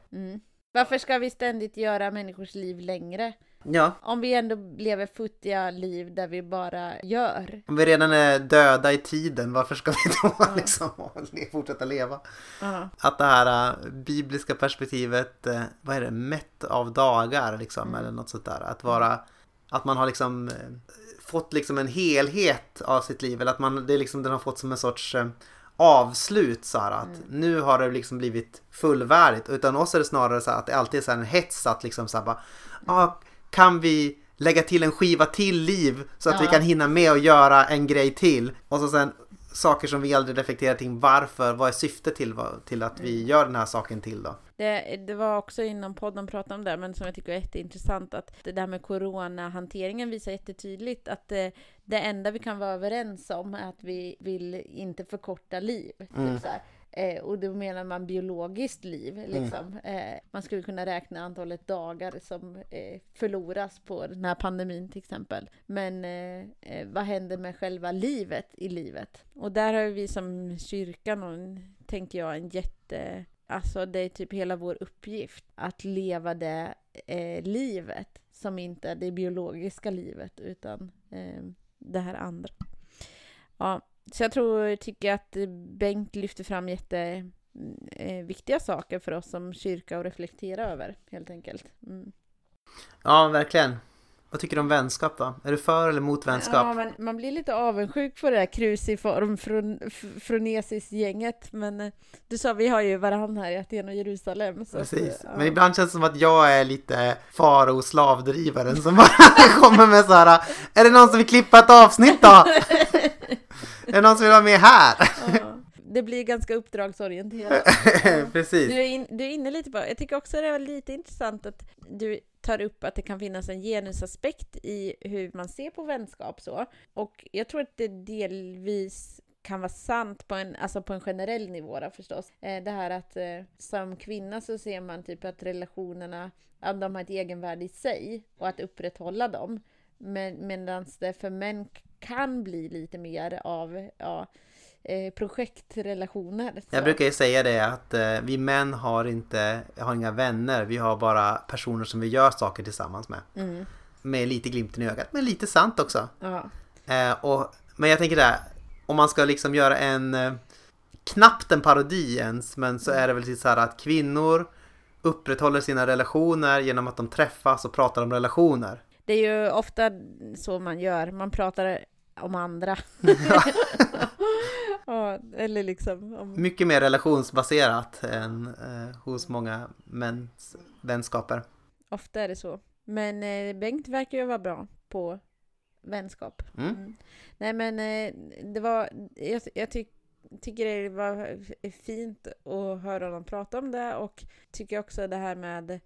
Mm. Varför ska vi ständigt göra människors liv längre? Ja, Om vi ändå lever futtiga liv där vi bara gör. om vi redan är döda i tiden, varför ska vi då liksom fortsätta leva? Ja. Att det här äh, bibliska perspektivet, äh, vad är det, mätt av dagar liksom, eller något sånt där. Att vara, att man har liksom äh, fått liksom en helhet av sitt liv, eller att man, det är liksom, den har fått som en sorts avslut så här, att nu har det liksom blivit fullvärdigt. Utan oss är det snarare så här att det alltid är så här en hets att liksom så här bara, ah, kan vi lägga till en skiva till liv så att vi Ja. kan hinna med och göra en grej till. Och så sen saker som vi aldrig reflekterar kring varför, vad är syftet till, till att vi gör den här saken till då? Det, det var också inom podden pratade om det, men som jag tycker är jätteintressant att det där med coronahanteringen visar jättetydligt att det, enda vi kan vara överens om är att vi vill inte förkorta liv. Typ så här. Eh, och då menar man biologiskt liv. Liksom. Eh, man skulle kunna räkna antalet dagar som eh, förloras på den här pandemin till exempel. Men eh, eh, vad händer med själva livet i livet? Och där har vi som kyrkan, och, tänker jag, en jätte... Alltså det är typ hela vår uppgift att leva det eh, livet som inte är det biologiska livet utan eh, det här andra. Ja, så jag tror, tycker att Bengt lyfter fram jätteviktiga eh, saker för oss som kyrka att reflektera över helt enkelt. Mm. Ja, verkligen. Vad tycker du om vänskap då? Är du för eller mot Ja, vänskap? men man blir lite avundsjuk på det där kruciform från Fronesis-gänget. Men eh, du sa, vi har ju varann här i Aten och Jerusalem. Så Precis. ja. Men ibland känns det som att jag är lite farao slavdrivaren som bara kommer med så här. Är det någon som vill klippa ett avsnitt då? är det någon som vill vara med här? Ja. Det blir ganska uppdragsorienterat. Precis. Du är, in, du är inne lite på, jag tycker också det är lite intressant att du tar upp att det kan finnas en genusaspekt i hur man ser på vänskap så. Och jag tror att det delvis kan vara sant på en, alltså på en generell nivå då, förstås. Eh, det här att eh, som kvinna så ser man typ att relationerna, de har ett egenvärde i sig och att upprätthålla dem. Men, Medan det för män kan bli lite mer av ja, eh, projektrelationer. så. Jag brukar ju säga det att eh, vi män har inte, har inga vänner. Vi har bara personer som vi gör saker tillsammans med. Mm. Med lite glimten i ögat, men lite sant också. Ja. Eh, och, men jag tänker där, om man ska liksom göra en, eh, knappt en parodi ens, men så är det väl så här att kvinnor upprätthåller sina relationer genom att de träffas och pratar om relationer. Det är ju ofta så man gör, man pratar om andra. ja, eller liksom om... Mycket mer relationsbaserat än eh, hos många mäns vänskaper. Ofta är det så. Men eh, Bengt verkar ju vara bra på vänskap. Mm. Nej men eh, det var, jag, jag tyck, tycker det var fint att höra honom prata om det och tycker också det här med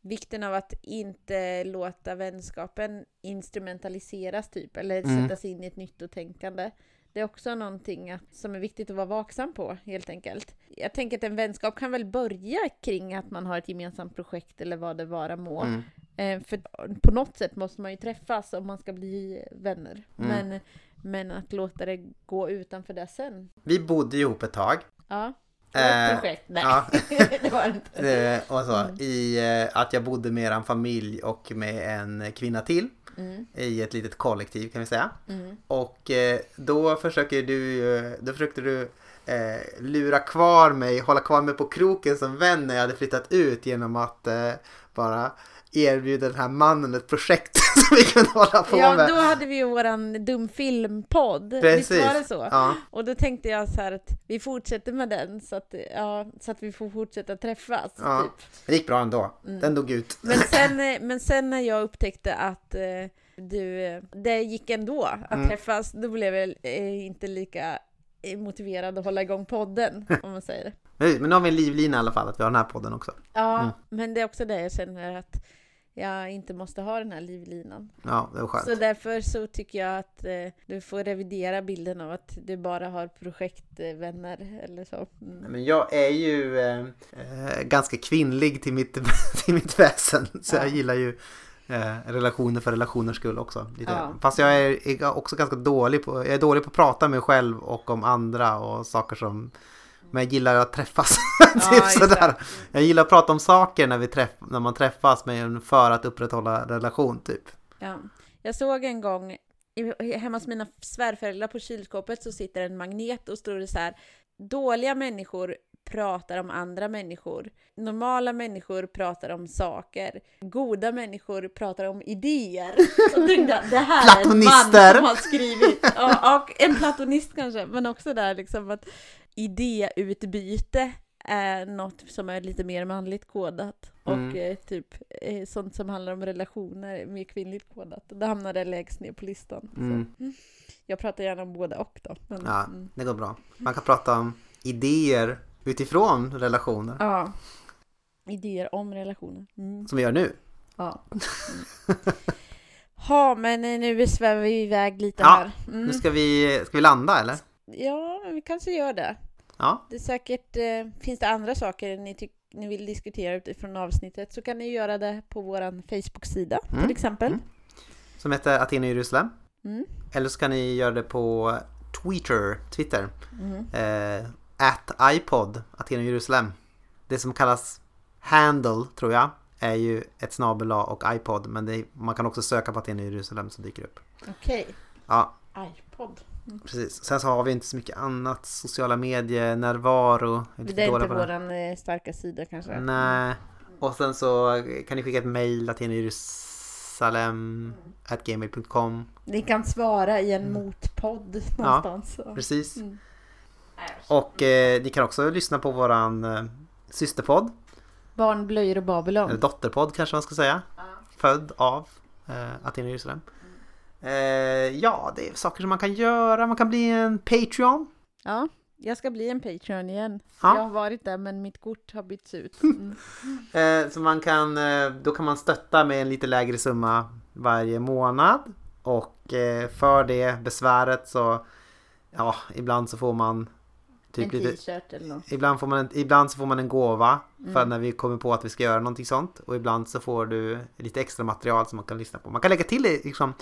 vikten av att inte låta vänskapen instrumentaliseras typ eller Mm. sättas in i ett nyttotänkande. Det är också någonting att, som är viktigt att vara vaksam på helt enkelt. Jag tänker att en vänskap kan väl börja kring att man har ett gemensamt projekt eller vad det vara må. Mm. Eh, för på något sätt måste man ju träffas om man ska bli vänner. Mm. Men, men att låta det gå utanför det sen. Vi bodde ihop ett tag. Ja. Eh, projekt. Nej, ja. det var inte. Eh, och så, I eh, att jag bodde med en familj och med en kvinna till. Mm, I ett litet kollektiv kan vi säga. mm. Och eh, då försöker du, då försökte du eh, lura kvar mig, hålla kvar mig på kroken som vän när jag hade flyttat ut genom att eh, bara erbjuda den här mannen ett projekt som vi kunde hålla på Ja, med. då hade vi ju våran dumfilmpodd. Precis. Visst var det så? Ja, Och då tänkte jag så här att vi fortsätter med den så att, ja, så att vi får fortsätta träffas. Ja. Typ. det gick bra ändå. Mm. Den dog ut. Men, sen, men sen när jag upptäckte att, eh, du, det gick ändå att Mm. träffas. Då blev jag eh, inte lika motiverad att hålla igång podden, om man säger det. Men nu har vi en livlina i alla fall, att vi har den här podden också. Ja, Mm. men det är också det jag känner att jag inte måste ha den här livlinan. Ja, det var skönt. Så därför så tycker jag att eh, du får revidera bilden av att du bara har projektvänner eller så. Mm. Men jag är ju eh, eh, ganska kvinnlig till mitt, till mitt väsen. Så jag Ja. gillar ju eh, relationer för relationers skull också. Lite. Ja. Fast jag är, är också ganska dålig på, jag är dålig på att prata med mig själv och om andra och saker som men jag gillar att träffas. typ sådär. Jag gillar att prata om saker när, vi träff, när man träffas men för att upprätthålla relation typ. Ja. Jag såg en gång hemma hos mina svärföräldrar på kylskåpet så sitter en magnet och står det så här Dåliga människor pratar om andra människor. Normala människor pratar om saker. Goda människor pratar om idéer. Så tänkte det här är en man som har skrivit. Ja, och en platonist kanske, men också där liksom att idéutbyte är något som är lite mer manligt kodat. Och Mm. eh, typ eh, sånt som handlar om relationer är mer kvinnligt kodat. Då hamnar det lägst ner på listan. Mm. Mm. Jag pratar gärna om båda och då. Men, Ja, mm. det går bra. Man kan prata om idéer utifrån relationer. ja. Idéer om relationer. Mm. Som vi gör nu. Ja. Ha, men nu svävar vi iväg lite Ja, här. Nu ska vi, ska vi landa eller? Ja, vi kanske gör det. Ja, Det är säkert, eh, finns det andra saker ni, tyck, ni vill diskutera utifrån avsnittet så kan ni göra det på vår Facebook-sida Mm. till exempel. Mm. som heter Aten och Jerusalem. Mm. Eller så kan ni göra det på Twitter, Twitter. Mm. Eh, at iPod, Aten och Jerusalem. Det som kallas handle, tror jag, är ju ett snabel och iPod. Men det, man kan också söka på Aten och Jerusalem så dyker det upp. Okej, Ja, iPod. precis. Sen så har vi inte så mycket annat. Sociala medier, närvaro. Är Det är inte det. våran eh, starka sida kanske. Nej. Och sen så kan ni skicka ett mail, latinjerusalem at gmail.com. Ni kan svara i en motpodd någonstans. Ja. Precis. Mm. Och eh, ni kan också lyssna på våran eh, systerpodd, Barn, blöjor och Babylon. eller dotterpodd kanske man ska säga. Född av eh, Aten och Jerusalem. Eh, ja, det är saker som man kan göra. Man kan bli en Patreon. Ja, jag ska bli en Patreon igen. Ja. Jag har varit där men mitt kort har bytts ut. Mm. Eh, så man kan, eh, då kan man stötta med en lite lägre summa varje månad. Och för det besväret så, ja, ibland så får man en typ lite, t-shirt eller något. ibland, får man en, ibland så får man en gåva för Mm. när vi kommer på att vi ska göra någonting sånt. Och ibland så får du lite extra material som man kan lyssna på. Man kan lägga till det, liksom,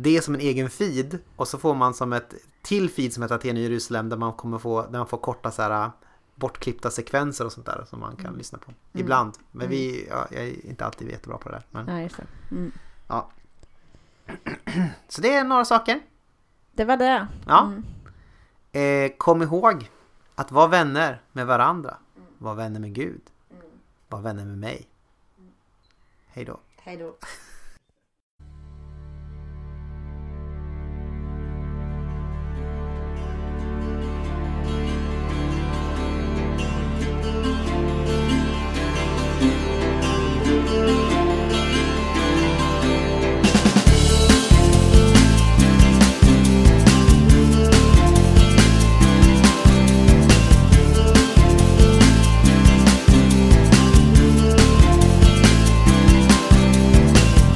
det som en egen feed och så får man som ett till feed som heter Aten i Jerusalem där man kommer få, där man får korta så här bortklippta sekvenser och sånt där som man kan lyssna på. Ibland. Men vi, ja, jag är inte alltid jättebra på det där. Men, just det. Mm. ja. Så det är några saker. Det var det. Ja. Mm. Eh, kom ihåg att vara vänner med varandra. Var vänner med Gud. Var vänner med mig. Hej då. Hej då.